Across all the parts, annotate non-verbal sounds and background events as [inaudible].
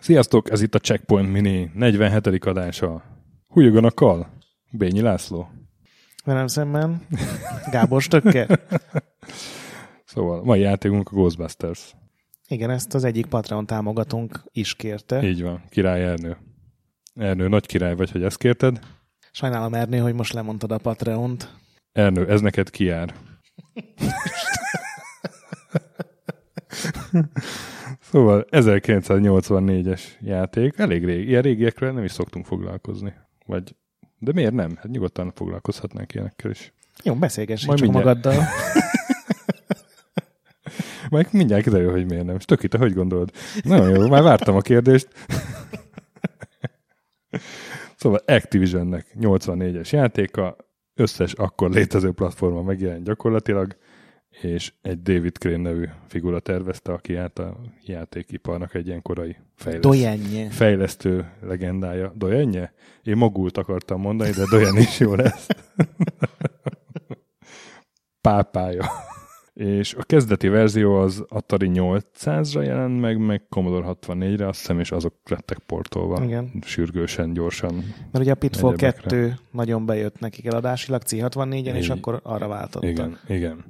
Sziasztok, ez itt a Checkpoint Mini 47. adása. Hújogon a kal. Bényi László. Velem szemben Gábor Stöcker. [laughs] Szóval mai játékunk a Ghostbusters. Igen, ezt az egyik Patreon támogatónk is kérte. Így van, király Ernő. Ernő, nagy király vagy, hogy ezt kérted. Sajnálom, Ernő, hogy most lemondtad a Patreont. Ernő, ez neked kijár. szóval 1984-es játék, elég régi, ilyen régiekről nem is szoktunk foglalkozni. Vagy, de miért nem? Hát nyugodtan foglalkozhatnánk ilyenekkel is. Jó, beszélgess Majd csak mindjárt. magaddal. [laughs] Majd mindjárt kiderül, hogy miért nem. És tök itt, hogy gondolod? Nagyon jó, már vártam a kérdést. Szóval Activisionnek 84-es játéka, összes akkor létező platforma megjelent gyakorlatilag, és egy David Crane nevű figura tervezte, aki át a játékiparnak egy ilyen korai fejleszt, Dojenje. fejlesztő legendája. Dojenje? Én magult akartam mondani, de Dojen is jó lesz. [laughs] Pápája. És a kezdeti verzió az Atari 800-ra jelent meg, meg Commodore 64-re, azt hiszem, és azok lettek portolva Igen. sürgősen, gyorsan. Mert ugye a Pitfall Egyebekre. 2 nagyon bejött nekik eladásilag C64-en, és akkor arra váltottak. Igen, igen.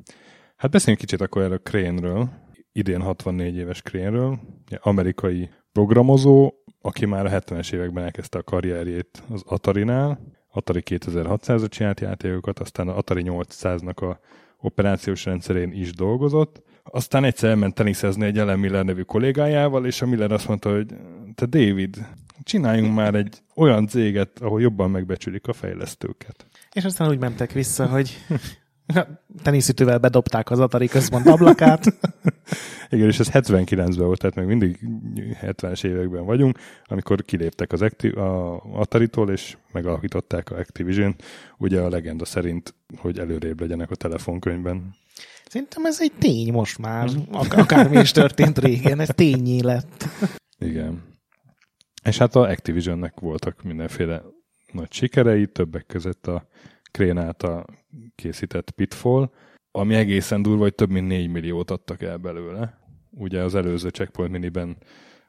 Hát beszéljünk kicsit akkor erről Crane-ről, idén 64 éves Crane-ről, amerikai programozó, aki már a 70-es években elkezdte a karrierjét az Atari-nál, Atari 2600-ra csinált játékokat, aztán az Atari 800-nak a operációs rendszerén is dolgozott, aztán egyszer elment teniszezni egy Ellen Miller nevű kollégájával, és a Miller azt mondta, hogy te David, csináljunk már egy olyan céget, ahol jobban megbecsülik a fejlesztőket. És aztán úgy mentek vissza, hogy [laughs] teniszütővel bedobták az Atari központ ablakát. [laughs] Igen, és ez 79-ben volt, tehát még mindig 70-es években vagyunk, amikor kiléptek az Acti- a Atari-tól, és megalakították a Activision, ugye a legenda szerint, hogy előrébb legyenek a telefonkönyvben. Szerintem ez egy tény most már. Ak- akármi is történt régen, ez tényé lett. Igen. És hát a Activisionnek voltak mindenféle nagy sikerei, többek között a Crane által készített Pitfall, ami egészen durva, hogy több mint 4 milliót adtak el belőle. Ugye az előző Checkpoint Miniben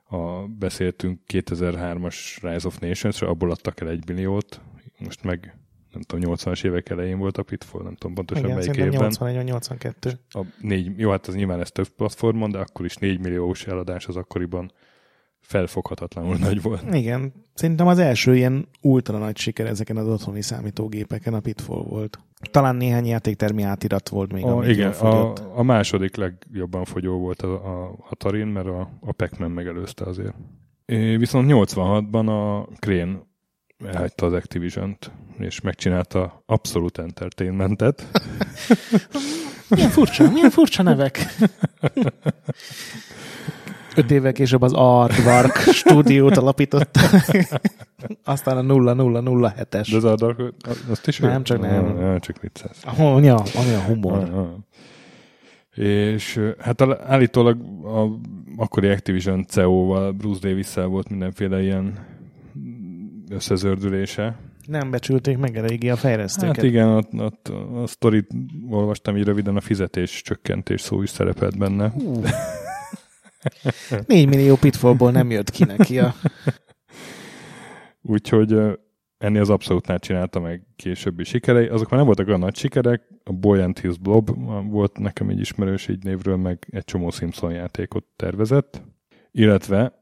a, beszéltünk 2003-as Rise of Nations-re, abból adtak el 1 milliót, most meg nem tudom, 80-as évek elején volt a Pitfall, nem tudom pontosan Igen, melyik évben. 81 vagy 82. A négy, jó, hát az nyilván ez több platformon, de akkor is 4 milliós eladás az akkoriban felfoghatatlanul [laughs] nagy volt. Igen, szerintem az első ilyen ultra nagy siker ezeken az otthoni számítógépeken a Pitfall volt. Talán néhány játéktermi átirat volt még, A, igen, a, a második legjobban fogyó volt a, a Atarin, mert a, a Pac-Man megelőzte azért. É, viszont 86-ban a Crane elhagyta az Activision-t, és megcsinálta Absolute Entertainmentet. [laughs] Milyen furcsa, milyen furcsa nevek. [laughs] Öt évvel később az Aardvark stúdiót alapította. [laughs] Aztán a 0007-es. De az a Dark, azt is Nem, ő? csak nem. Nem csak viccelsz. Ja, ami a humor. Ah, ah. És hát a- állítólag a akkori Activision CEO-val, Bruce davis volt mindenféle ilyen összezördülése. Nem becsülték meg eléggé a fejlesztőket. Hát igen, ott, ott a sztorit olvastam így röviden, a fizetés csökkentés szó is szerepelt benne. Hú. 4 millió pitfallból nem jött ki neki a... Úgyhogy ennél az abszolútnál csinálta meg későbbi sikerei. Azok már nem voltak olyan nagy sikerek, a Boy and His Blob volt nekem egy ismerős így névről, meg egy csomó Simpson játékot tervezett, illetve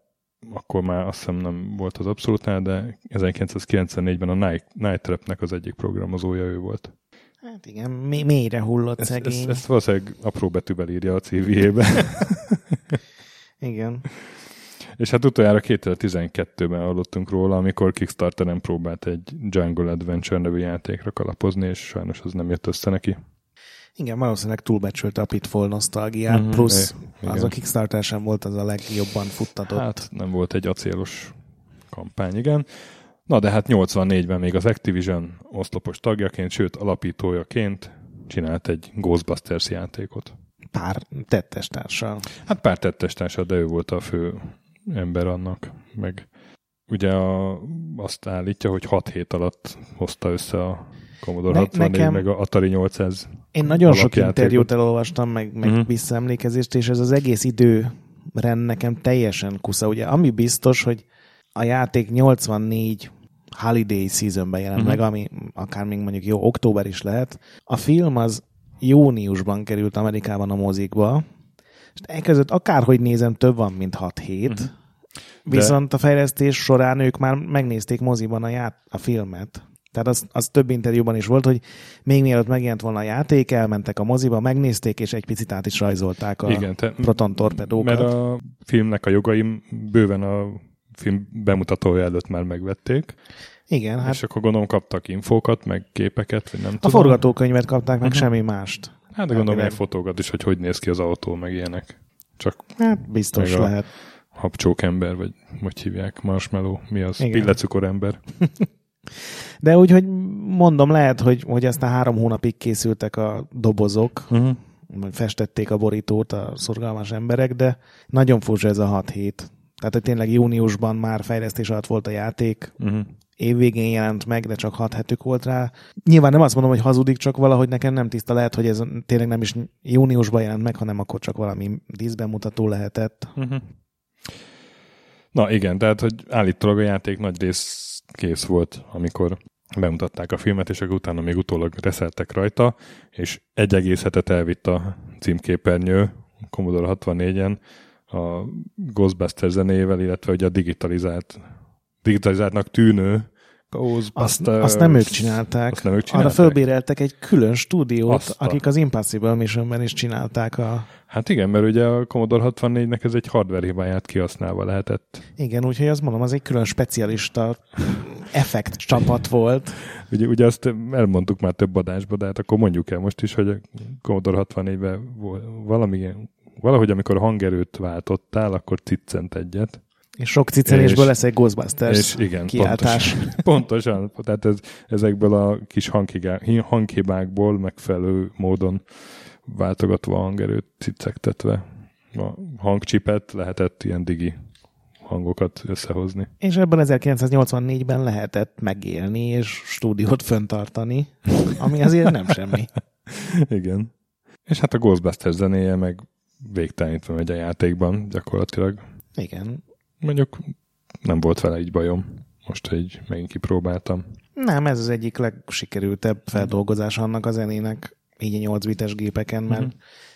akkor már azt hiszem nem volt az abszolútnál, de 1994-ben a Night, Night Trap-nek az egyik programozója ő volt. Hát igen, mély, mélyre hullott Ezt, szegény. ezt, ezt valószínűleg apró betűvel írja a CV-ébe. [laughs] Igen. És hát utoljára 2012-ben hallottunk róla, amikor Kickstarteren próbált egy Jungle Adventure nevű játékra kalapozni, és sajnos az nem jött össze neki. Igen, valószínűleg túlbecsülte a Pitfall nosztalgiát, Mhm, plusz igen. az a Kickstarter sem volt az a legjobban futtatott. Hát nem volt egy acélos kampány, igen. Na de hát 84-ben még az Activision oszlopos tagjaként, sőt alapítójaként csinált egy Ghostbusters játékot. Pár tettes társal. Hát pár tettestársa, de ő volt a fő ember annak, meg ugye a, azt állítja, hogy 6 hét alatt hozta össze a Commodore Ne- 64, nekem- meg a Atari 800. Én nagyon sok interjút elolvastam, meg, meg uh-huh. visszaemlékezést, és ez az egész időrend nekem teljesen kusza. Ugye, ami biztos, hogy a játék 84 Holiday Seasonben jelent uh-huh. meg, ami akár még mondjuk jó, október is lehet. A film az júniusban került Amerikában a mozikba, és e között akárhogy nézem, több van, mint 6 hét. Uh-huh. Viszont a fejlesztés során ők már megnézték moziban a, ját- a filmet. Tehát az, az több interjúban is volt, hogy még mielőtt megjelent volna a játék, elmentek a moziba, megnézték, és egy picit át is rajzolták a Igen, te, proton torpedókat. mert a filmnek a jogaim bőven a film bemutatója előtt már megvették, Igen, hát és akkor gondolom kaptak infókat, meg képeket, vagy nem a tudom. forgatókönyvet kapták, meg Mhm. semmi mást. Hát de gondolom ilyen fotókat is, hogy hogy néz ki az autó, meg ilyenek. Csak Hát biztos a- lehet. habcsók ember, vagy hogy hívják, marshmallow, mi az? Igen. Pillecukor ember. [laughs] De úgy, hogy mondom, lehet, hogy, hogy aztán három hónapig készültek a dobozok, Uh-huh. festették a borítót a szorgalmas emberek, de nagyon furcsa ez a 6 hét. Tehát, hogy tényleg júniusban már fejlesztés alatt volt a játék, Uh-huh. Évvégén jelent meg, de csak 6 hetük volt rá. Nyilván nem azt mondom, hogy hazudik, csak valahogy nekem nem tiszta lehet, hogy ez tényleg nem is júniusban jelent meg, hanem akkor csak valami díszbemutató lehetett. Uh-huh. Na igen, tehát hogy állítólag a játék nagy rész kész volt, amikor bemutatták a filmet, és akkor utána még utólag reszeltek rajta, és egy egész hetet elvitt a címképernyő Commodore 64-en a Ghostbusters zenével, illetve ugye a digitalizált, digitalizáltnak tűnő Azt, azt nem ők csinálták. Azt nem ők Arra csinálták? fölbéreltek egy külön stúdiót, Azt akik az Impossible Missionben is csinálták a... Hát igen, mert ugye a Commodore 64-nek ez egy hardware hibáját kihasználva lehetett. Igen, úgyhogy azt mondom, az egy külön specialista effekt csapat volt. Ugye, ugye azt elmondtuk már több adásban, de hát akkor mondjuk el most is, hogy a Commodore 64-ben vol- valami, valahogy amikor hangerőt váltottál, akkor ciccent egyet. És sok cicenésből És- lesz egy Ghostbusters és igen, kiáltás. pontosan. [laughs] pontosan. Tehát ez, ezekből a kis hanghigá- hanghibákból megfelelő módon váltogatva a hangerőt ciccegtetve a hangcsipet lehetett ilyen digi hangokat összehozni. És ebben 1984-ben lehetett megélni és stúdiót föntartani, ami azért nem semmi. [laughs] Igen. És hát a Ghostbusters zenéje meg végtelenítve megy a játékban gyakorlatilag. Igen. Mondjuk nem volt vele így bajom. Most így megint kipróbáltam. Nem, ez az egyik legsikerültebb feldolgozás annak a zenének, így a 8 bites gépeken, mert Mhm.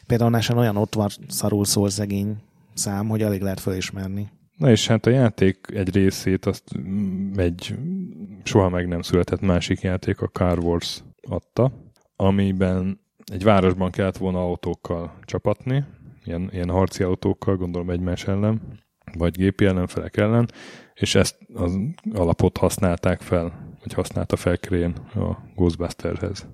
például Nesen olyan ott van szarul szól szegény szám, hogy alig lehet fölismerni. Na és hát a játék egy részét azt egy soha meg nem született másik játék, a Car Wars adta, amiben egy városban kellett volna autókkal csapatni, ilyen, ilyen harci autókkal, gondolom egymás ellen, vagy gépi ellenfelek ellen, és ezt az alapot használták fel, vagy használta fel Crane a Ghostbusterhez.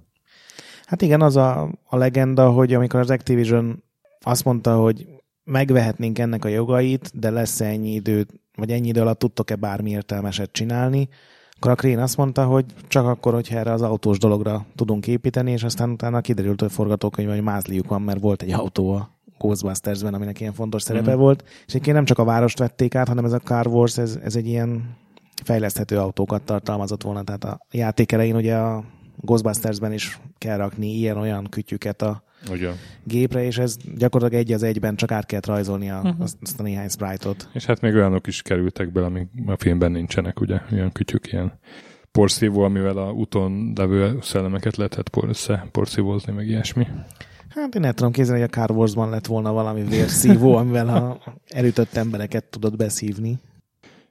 Hát igen, az a, a legenda, hogy amikor az Activision azt mondta, hogy megvehetnénk ennek a jogait, de lesz ennyi idő, vagy ennyi idő alatt tudtok-e bármi értelmeset csinálni, akkor a Crane azt mondta, hogy csak akkor, hogyha erre az autós dologra tudunk építeni, és aztán utána kiderült, hogy forgatókönyv, hogy mázliuk van, mert volt egy autó a Ghostbusters-ben, aminek ilyen fontos szerepe Mhm. volt, és egyébként nem csak a várost vették át, hanem ez a Car Wars, ez, ez egy ilyen fejleszthető autókat tartalmazott volna, tehát a játék elején ugye a Ghostbustersben is kell rakni ilyen-olyan kütyüket a Ugye. gépre, és ez gyakorlatilag egy az egyben csak át kellett rajzolni a, Mhm. azt, a néhány sprite-ot. És hát még olyanok is kerültek bele, amik a filmben nincsenek, ugye, ilyen kütyük, ilyen porszívó, amivel a úton levő szellemeket lehetett por- össze porszívózni, meg ilyesmi. Hát én el tudom képzelni, hogy a Car Wars-ban lett volna valami vérszívó, amivel a elütött embereket tudod beszívni.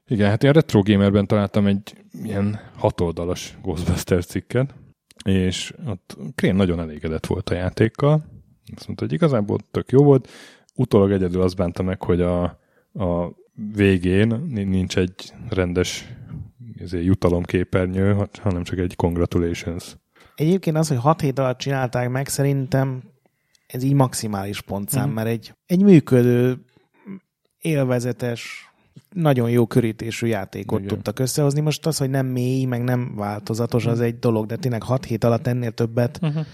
Igen, hát én a Retro Gamerben találtam egy ilyen hatoldalas Ghostbusters cikket, és ott Krén nagyon elégedett volt a játékkal. Azt mondta, hogy igazából tök jó volt. Utólag egyedül azt bánta meg, hogy a, a végén nincs egy rendes ezért jutalomképernyő, hanem csak egy congratulations. Egyébként az, hogy 6 hét alatt csinálták meg, szerintem ez így maximális pontszám, Mhm. mm. mert egy, egy működő, élvezetes, nagyon jó körítésű játékot Igen. tudtak összehozni. Most az, hogy nem mély, meg nem változatos, az egy dolog, de tényleg 6 hét alatt ennél többet, Uh-huh.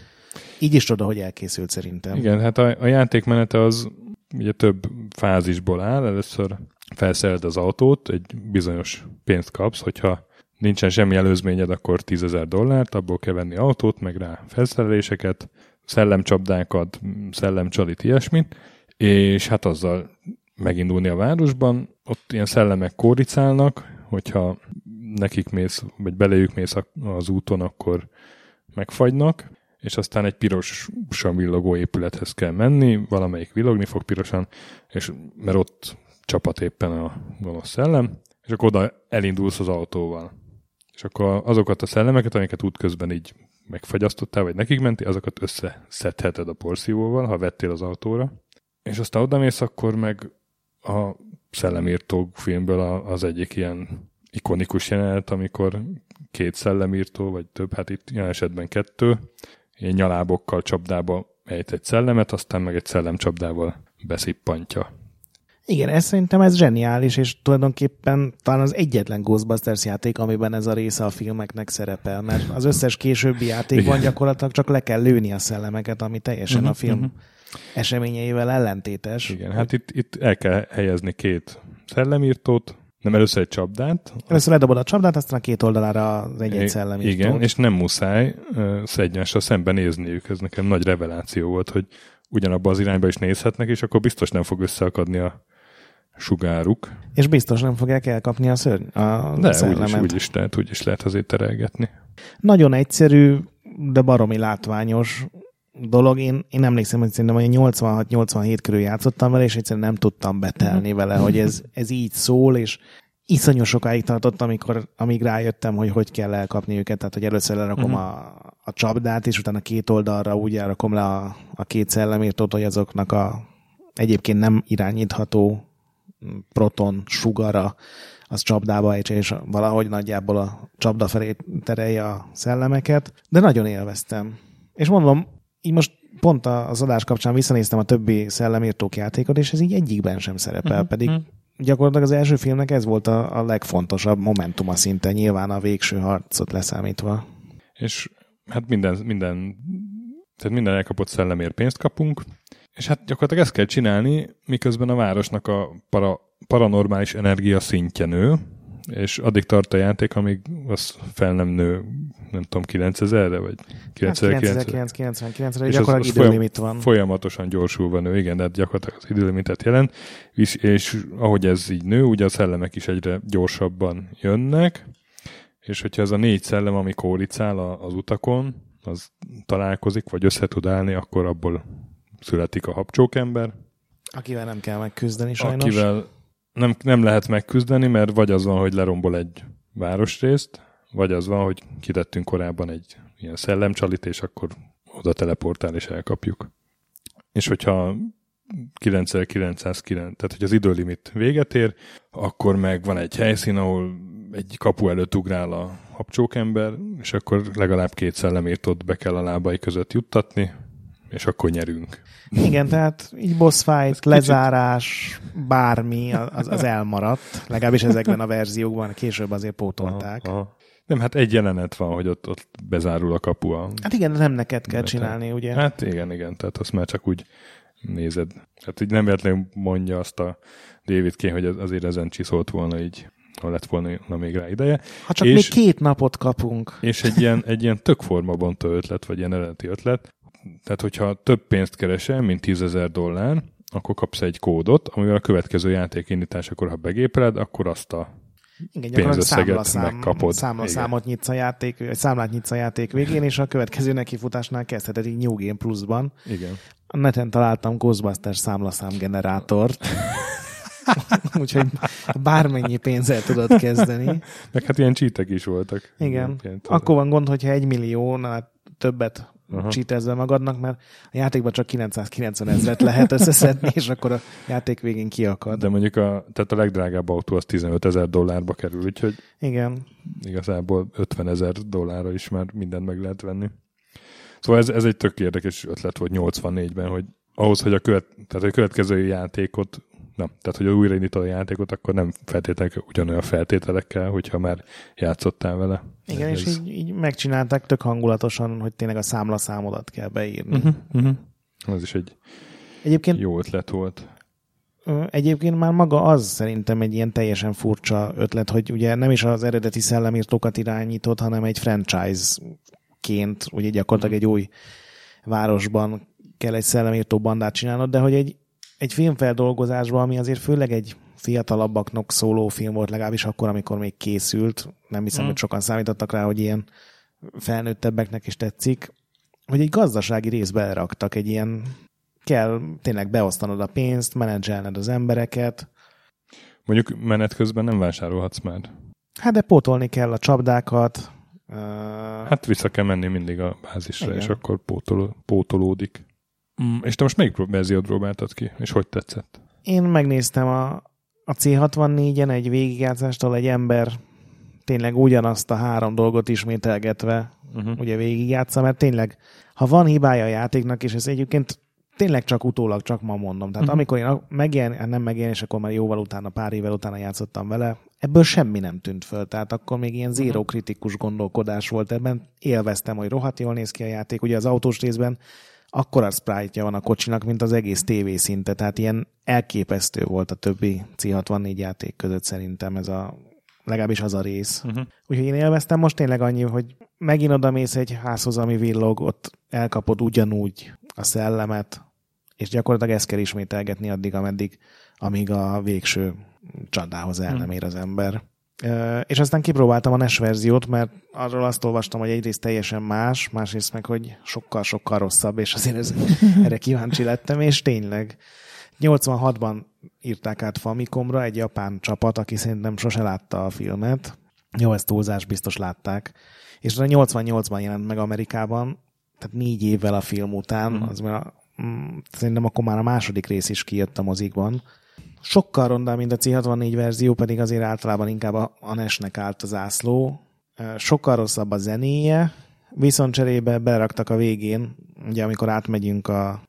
így is oda, hogy elkészült szerintem. Igen, hát a, a játékmenete az ugye több fázisból áll. Először felszereld az autót, egy bizonyos pénzt kapsz, hogyha nincsen semmi előzményed, akkor 10 ezer dollárt, abból kell venni autót, meg rá felszereléseket, szellemcsapdákat, szellemcsalit, ilyesmit, és hát azzal megindulni a városban, ott ilyen szellemek kóricálnak, hogyha nekik mész, vagy belejük mész az úton, akkor megfagynak, és aztán egy pirosan villogó épülethez kell menni, valamelyik villogni fog pirosan, és mert ott csapat éppen a gonosz szellem, és akkor oda elindulsz az autóval. És akkor azokat a szellemeket, amiket útközben így megfagyasztottál, vagy nekik menti, azokat összeszedheted a porszívóval, ha vettél az autóra. És aztán oda mész, akkor meg a szellemírtó filmből az egyik ilyen ikonikus jelenet, amikor két szellemírtó, vagy több, hát itt ilyen esetben kettő, ilyen nyalábokkal csapdába ejt egy szellemet, aztán meg egy szellemcsapdával beszippantja. Igen, ez szerintem ez zseniális, és tulajdonképpen talán az egyetlen Ghostbusters játék, amiben ez a része a filmeknek szerepel, mert az összes későbbi játékban gyakorlatilag csak le kell lőni a szellemeket, ami teljesen uh-huh, a film uh-huh. eseményeivel ellentétes. Igen, hát itt, itt el kell helyezni két szellemírtót, nem először egy csapdát. Először ledobod a csapdát, aztán a két oldalára az egy-egy szellemírtót. Igen, és nem muszáj uh, egymásra szemben nézniük. Ez nekem nagy reveláció volt, hogy ugyanabba az irányba is nézhetnek, és akkor biztos nem fog összeakadni a sugáruk. És biztos nem fogják elkapni a szörny, a De úgyis, úgy is lehet, úgy is lehet azért terelgetni. Nagyon egyszerű, de baromi látványos dolog. Én, én emlékszem, hogy szerintem hogy 86-87 körül játszottam vele, és egyszerűen nem tudtam betelni mhm. vele, hogy ez, ez így szól, és iszonyú sokáig tartott, amikor, amíg rájöttem, hogy hogy kell elkapni őket, tehát hogy először lerakom uh-huh. a, a csapdát, és utána két oldalra úgy elrakom le a, a két szellemírtót, hogy azoknak a egyébként nem irányítható proton sugara az csapdába egy, és valahogy nagyjából a csapda felé terelje a szellemeket, de nagyon élveztem. És mondom, így most pont az adás kapcsán visszanéztem a többi szellemírtók játékot, és ez így egyikben sem szerepel, uh-huh. pedig uh-huh. gyakorlatilag az első filmnek ez volt a, a legfontosabb momentuma szinte, nyilván a végső harcot leszámítva. És hát minden, minden tehát minden elkapott szellemért pénzt kapunk, és hát gyakorlatilag ezt kell csinálni, miközben a városnak a para, paranormális energia szintje nő, és addig tart a játék, amíg az fel nem nő, nem tudom, 9000-re, vagy 9999-re, és gyakorlatilag időlimit van. Folyamatosan gyorsulva nő, igen, de hát gyakorlatilag az időlimitet jelent, és, és ahogy ez így nő, ugye a szellemek is egyre gyorsabban jönnek, és hogyha ez a négy szellem, ami kóricál az utakon, az találkozik, vagy össze tud állni, akkor abból születik a habcsókember. Akivel nem kell megküzdeni sajnos. Akivel nem, nem lehet megküzdeni, mert vagy az van, hogy lerombol egy városrészt, vagy az van, hogy kitettünk korábban egy ilyen szellemcsalit, és akkor oda teleportál és elkapjuk. És hogyha 9909, tehát hogy az időlimit véget ér, akkor meg van egy helyszín, ahol egy kapu előtt ugrál a habcsókember, és akkor legalább két szellemért ott be kell a lábai között juttatni, és akkor nyerünk. Igen, tehát így boss fight, lezárás, bármi, az, az elmaradt. Legalábbis ezekben a verziókban, később azért pótolták. Aha, aha. Nem, hát egy jelenet van, hogy ott, ott bezárul a kapu. A... Hát igen, nem neked kell csinálni, ugye? Hát igen, igen, tehát azt már csak úgy nézed. Hát így nem véletlenül mondja azt a David Kane, hogy azért ezen csiszolt volna így ha lett volna na még rá ideje. Ha csak és, még két napot kapunk. És egy ilyen, egy ilyen tök formabontó ötlet, vagy ilyen eredeti ötlet, tehát hogyha több pénzt keresel, mint 10 ezer dollár, akkor kapsz egy kódot, amivel a következő játék indításakor, ha begépeled, akkor azt a igen, pénzösszeget számla, megkapod. Számlaszámot nyitsz a játék, egy számlát nyitsz a játék végén, és a következő nekifutásnál kezdheted így New Game Plus-ban. Igen. A neten találtam Ghostbusters számlaszám generátort. [laughs] Úgyhogy bármennyi pénzzel tudod kezdeni. Meg hát ilyen csítek is voltak. Igen. Akkor van gond, hogyha egy milliónál többet csítezve magadnak, mert a játékban csak 990 ezret lehet összeszedni, és akkor a játék végén kiakad. De mondjuk a, tehát a legdrágább autó az 15 ezer dollárba kerül, úgyhogy Igen. igazából 50 ezer dollárra is már mindent meg lehet venni. Szóval ez, ez egy tök érdekes ötlet volt 84-ben, hogy ahhoz, hogy a, követ, tehát a következő játékot nem. Tehát, hogy újraindítod a játékot, akkor nem feltétlenül ugyanolyan feltételekkel, hogyha már játszottál vele. Igen, Ez... és így, így megcsinálták tök hangulatosan, hogy tényleg a számlaszámodat kell beírni. Uh-huh, uh-huh. Az is egy Egyébként jó ötlet volt. egyébként már maga az szerintem egy ilyen teljesen furcsa ötlet, hogy ugye nem is az eredeti szellemírtókat irányított, hanem egy franchise-ként, ugye gyakorlatilag egy új városban kell egy szellemírtó bandát csinálnod, de hogy egy, egy filmfeldolgozásban, ami azért főleg egy fiatalabbaknak szóló film volt, legalábbis akkor, amikor még készült, nem hiszem, mm. hogy sokan számítottak rá, hogy ilyen felnőttebbeknek is tetszik, hogy egy gazdasági részbe raktak egy ilyen kell tényleg beosztanod a pénzt, menedzselned az embereket. Mondjuk menet közben nem vásárolhatsz már. Hát de pótolni kell a csapdákat. Hát vissza kell menni mindig a bázisra, Igen. és akkor pótol, pótolódik. Mm, és te most melyik verziót próbáltad ki, és hogy tetszett? Én megnéztem a, a C64-en egy végigjátszástól egy ember tényleg ugyanazt a három dolgot ismételgetve uh-huh. ugye végigjátsza, mert tényleg, ha van hibája a játéknak, és ez egyébként tényleg csak utólag, csak ma mondom. Tehát uh-huh. amikor én megjelen, hát nem megjelenés, akkor már jóval utána, pár évvel utána játszottam vele, ebből semmi nem tűnt föl. Tehát akkor még ilyen zéró uh-huh. kritikus gondolkodás volt ebben. Élveztem, hogy rohadt jól néz ki a játék. Ugye az autós részben akkora sprite van a kocsinak, mint az egész TV szinte, tehát ilyen elképesztő volt a többi C64 játék között szerintem ez a legalábbis az a rész. Uh-huh. Úgyhogy én élveztem most tényleg annyi, hogy megint oda mész egy házhoz, ami villog, ott elkapod ugyanúgy a szellemet, és gyakorlatilag ezt kell ismételgetni addig, ameddig, amíg a végső csadához el nem ér az ember. És aztán kipróbáltam a NES verziót, mert arról azt olvastam, hogy egyrészt teljesen más, másrészt meg, hogy sokkal-sokkal rosszabb, és azért ez, [laughs] erre kíváncsi lettem, és tényleg 86-ban írták át Famicomra egy japán csapat, aki szerintem sose látta a filmet. Jó, ezt túlzás, biztos látták. És 88-ban jelent meg Amerikában, tehát négy évvel a film után, mm. az már mm, szerintem akkor már a második rész is kijött a mozikban. Sokkal rondább, mint a C64 verzió, pedig azért általában inkább a, a NES-nek állt az ászló. Sokkal rosszabb a zenéje, viszont cserébe beraktak a végén, ugye amikor átmegyünk a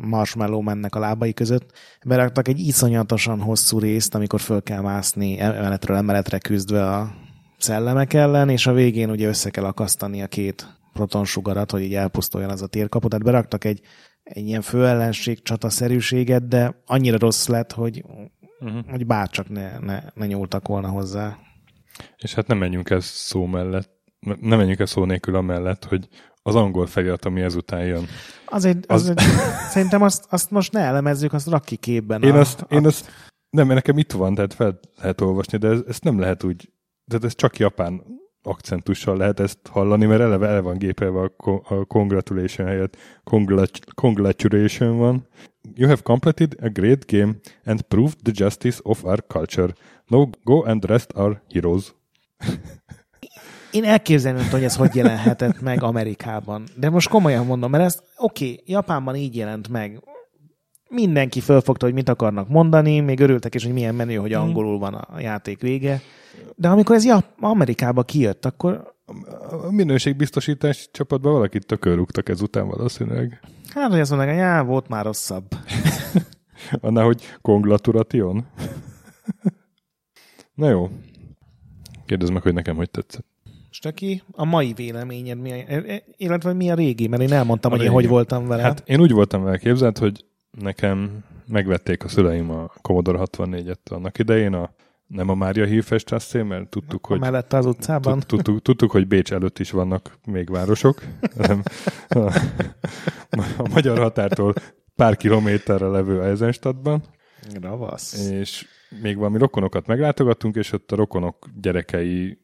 marshmallow mennek a lábai között, beraktak egy iszonyatosan hosszú részt, amikor föl kell mászni emeletről emeletre küzdve a szellemek ellen, és a végén ugye össze kell akasztani a két protonsugarat, hogy így elpusztuljon az a térkapu. Tehát beraktak egy, egy ilyen főellenség csataszerűséget, de annyira rossz lett, hogy, uh-huh. hogy bárcsak ne, ne, ne nyúltak volna hozzá. És hát nem menjünk ez szó mellett, nem menjünk el szó nélkül amellett, hogy az angol felirat, ami ezután jön. Az egy, az, az egy, szerintem azt, azt most ne elemezzük, azt rak ki képben. Én, a, azt, a... én azt, nem, nekem itt van, tehát fel lehet olvasni, de ez, ezt nem lehet úgy, tehát ez csak japán akcentussal lehet ezt hallani, mert eleve el van gépelve a, a congratulation helyett congrat, congratulation van. You have completed a great game and proved the justice of our culture. Now go and rest our heroes. én elképzelem, hogy ez hogy jelenhetett meg Amerikában. De most komolyan mondom, mert ezt oké, okay, Japánban így jelent meg. Mindenki fölfogta, hogy mit akarnak mondani, még örültek is, hogy milyen menő, hogy mhm. angolul van a játék vége. De amikor ez Jap- Amerikába kijött, akkor... A minőségbiztosítás csapatban valakit tökörrúgtak ezután valószínűleg. Hát, hogy azt mondják, hogy já, volt már rosszabb. [laughs] Annál, hogy kongraturation? [laughs] Na jó. Kérdezd meg, hogy nekem hogy tetszett. Stöki, a mai véleményed mi, e, e, illetve mi a régi, mert én elmondtam, a hogy régi. én hogy voltam vele. Hát én úgy voltam vele képzelt, hogy nekem megvették a szüleim a Commodore 64-et annak idején, a, nem a Mária Hírfestrasszé, mert tudtuk, a hogy... Mellett az utcában? Tudtuk, tudtuk, hogy Bécs előtt is vannak még városok. Nem, a, a magyar határtól pár kilométerre levő Eisenstadtban. Ravasz. És még valami rokonokat meglátogattunk, és ott a rokonok gyerekei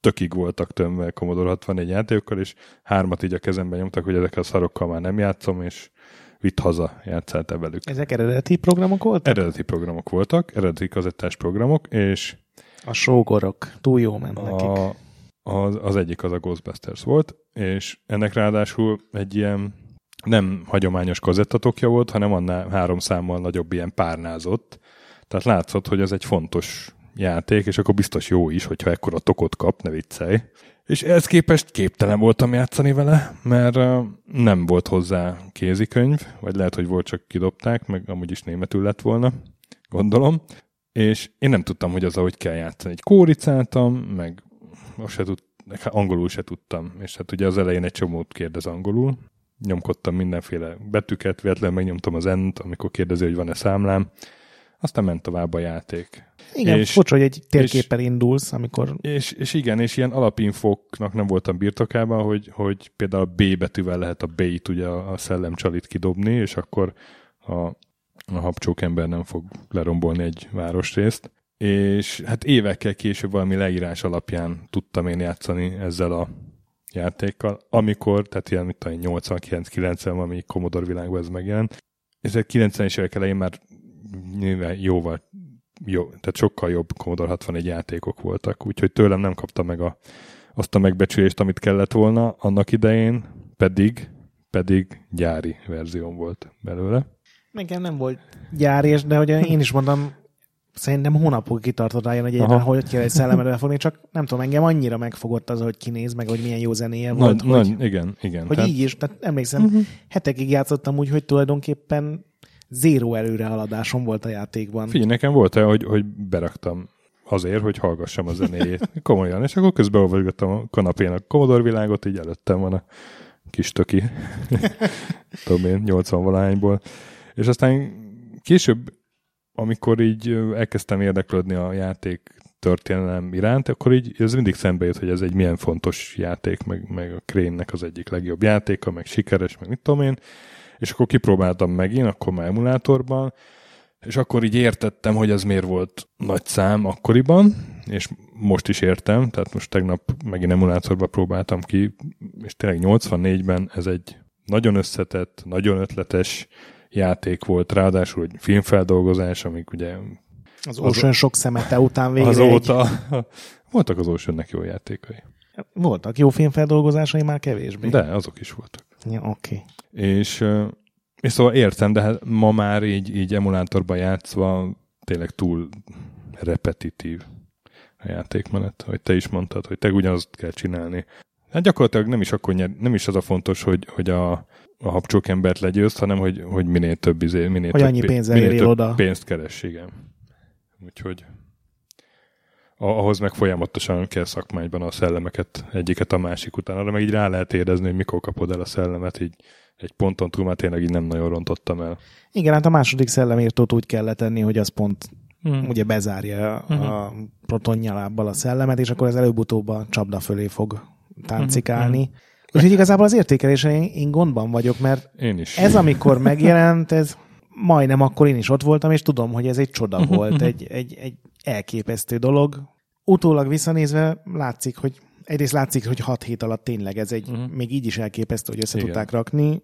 tökig voltak tömve Commodore 64 játékokkal, és hármat így a kezembe nyomtak, hogy ezekkel a szarokkal már nem játszom, és vitt haza játszál te velük. Ezek eredeti programok voltak? Eredeti programok voltak, eredeti kazettás programok, és a sógorok túl jó ment nekik. A, az, az egyik az a Ghostbusters volt, és ennek ráadásul egy ilyen nem hagyományos kazettatokja volt, hanem annál három számmal nagyobb ilyen párnázott. Tehát látszott, hogy ez egy fontos játék, és akkor biztos jó is, hogyha ekkora tokot kap, ne viccelj. És ehhez képest képtelen voltam játszani vele, mert nem volt hozzá kézikönyv, vagy lehet, hogy volt, csak kidobták, meg amúgy is németül lett volna, gondolom. És én nem tudtam, hogy az, ahogy kell játszani. Egy kóricáltam, meg se tud, angolul se tudtam, és hát ugye az elején egy csomót kérdez angolul, nyomkodtam mindenféle betűket, véletlenül megnyomtam az end, amikor kérdezi, hogy van-e számlám, aztán ment tovább a játék. Igen, és, furcsa, hogy egy térképpel indulsz, amikor... És, és igen, és ilyen alapinfoknak nem voltam birtokában, hogy, hogy például a B betűvel lehet a B-t, ugye a, szellemcsalit kidobni, és akkor a, a habcsók ember nem fog lerombolni egy városrészt. És hát évekkel később valami leírás alapján tudtam én játszani ezzel a játékkal, amikor, tehát ilyen, mit 89-90, ami Commodore világban ez megjelent. A 90-es évek elején már nyilván jóval jó, tehát sokkal jobb Commodore 61 játékok voltak, úgyhogy tőlem nem kapta meg a, azt a megbecsülést, amit kellett volna annak idején, pedig, pedig gyári verzión volt belőle. Nekem nem volt gyári, de hogy én is mondom, szerintem hónapok kitartott rájön, hogy egyáltalán hogy kell egy szellemet elfogni, csak nem tudom, engem annyira megfogott az, hogy kinéz, meg hogy milyen jó zenéje volt. Nagy, hogy, igen, igen. Hogy tehát... így is, tehát emlékszem, uh-huh. hetekig játszottam úgy, hogy tulajdonképpen zéró előrehaladásom volt a játékban. Figyelj, nekem volt -e, hogy, hogy beraktam azért, hogy hallgassam a zenéjét. [laughs] Komolyan. És akkor közben olvasgattam a kanapén a Commodore világot, így előttem van a kis töki. [laughs] Tudom én, 80 valahányból. És aztán később, amikor így elkezdtem érdeklődni a játék történelem iránt, akkor így ez mindig szembe jött, hogy ez egy milyen fontos játék, meg, meg a Crane-nek az egyik legjobb játéka, meg sikeres, meg mit tudom én és akkor kipróbáltam megint, akkor már emulátorban, és akkor így értettem, hogy ez miért volt nagy szám akkoriban, és most is értem, tehát most tegnap megint emulátorban próbáltam ki, és tényleg 84-ben ez egy nagyon összetett, nagyon ötletes játék volt, ráadásul hogy filmfeldolgozás, amik ugye... Az Ocean az, sok szemete után végre Azóta egy... [laughs] voltak az Oceannek jó játékai. Voltak jó filmfeldolgozásai, már kevésbé. De, azok is voltak. Ja, oké. Okay. És, és szóval értem, de hát ma már így, így emulátorban játszva tényleg túl repetitív a játékmenet, hogy te is mondtad, hogy te ugyanazt kell csinálni. Hát gyakorlatilag nem is, akkor nyer, nem is az a fontos, hogy, hogy a, a habcsók embert legyőzt, hanem hogy, hogy minél több, izé, minél hogy több, annyi pénzzel minél több oda. pénzt keres, igen. Úgyhogy ahhoz meg folyamatosan kell szakmányban a szellemeket egyiket a másik után. Arra meg így rá lehet érezni, hogy mikor kapod el a szellemet, így egy ponton túl már tényleg így nem nagyon rontottam el. Igen, hát a második szellemírtót úgy kell letenni, hogy az pont hmm. ugye bezárja uh-huh. a protonnyalábbal a szellemet, és akkor ez előbb-utóbb a csapda fölé fog táncikálni. Uh-huh. Úgyhogy igazából az értékelésen én, én gondban vagyok, mert én is. ez amikor megjelent, ez majdnem akkor én is ott voltam, és tudom, hogy ez egy csoda [laughs] volt, egy, egy, egy elképesztő dolog. Utólag visszanézve látszik, hogy egyrészt látszik, hogy 6 hét alatt tényleg ez egy, uh-huh. még így is elképesztő, hogy össze Igen. tudták rakni,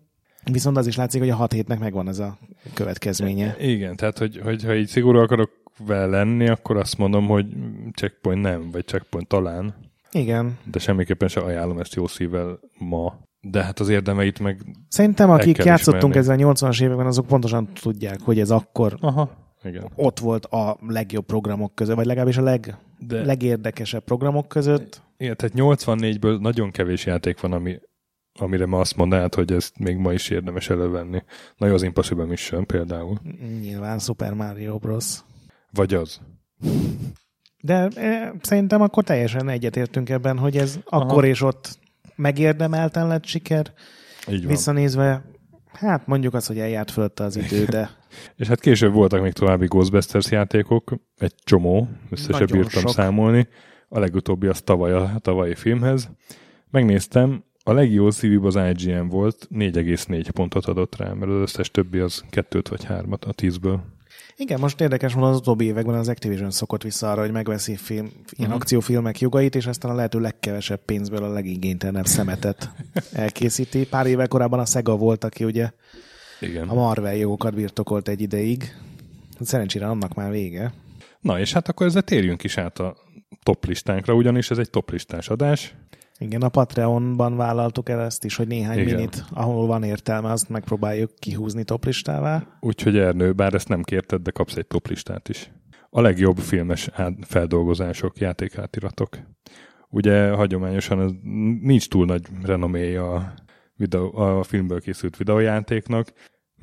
viszont az is látszik, hogy a 6 hétnek megvan ez a következménye. Igen, tehát hogy, hogy ha így szigorú akarok vele lenni, akkor azt mondom, hogy checkpoint nem, vagy checkpoint talán. Igen. De semmiképpen se ajánlom ezt jó szívvel ma. De hát az érdemeit meg Szerintem akik játszottunk ezzel a 80-as években, azok pontosan tudják, hogy ez akkor Aha igen. ott volt a legjobb programok között, vagy legalábbis a leg, De... legérdekesebb programok között. Igen, tehát 84-ből nagyon kevés játék van, ami, amire ma azt mondanád, hogy ezt még ma is érdemes elővenni. Na jó, az Impossible Mission például. Nyilván Super Mario Bros. Vagy az. De e, szerintem akkor teljesen egyetértünk ebben, hogy ez Aha. akkor és ott megérdemelten lett siker. Így van. Visszanézve Hát mondjuk azt, hogy eljárt fölötte az idő, de... [laughs] és hát később voltak még további Ghostbusters játékok, egy csomó, össze se bírtam sok. számolni. A legutóbbi az tavaly a tavalyi filmhez. Megnéztem, a legjobb szívűbb az IGN volt, 4,4 pontot adott rá, mert az összes többi az kettőt vagy hármat a tízből. Igen, most érdekes módon az utóbbi években az Activision szokott vissza arra, hogy megveszi film, ilyen uh-huh. akciófilmek jogait, és aztán a lehető legkevesebb pénzből a legigénytelenebb szemetet [laughs] elkészíti. Pár éve korábban a Sega volt, aki ugye Igen. a Marvel jogokat birtokolt egy ideig. Szerencsére annak már vége. Na, és hát akkor ezzel térjünk is át a top listánkra, ugyanis ez egy top listás adás. Igen, a Patreonban vállaltuk el ezt is, hogy néhány Igen. minit, ahol van értelme, azt megpróbáljuk kihúzni toplistává. Úgyhogy Ernő, bár ezt nem kérted, de kapsz egy toplistát is. A legjobb filmes feldolgozások, játékátiratok. Ugye hagyományosan ez nincs túl nagy renoméja a, videó, a filmből készült videójátéknak,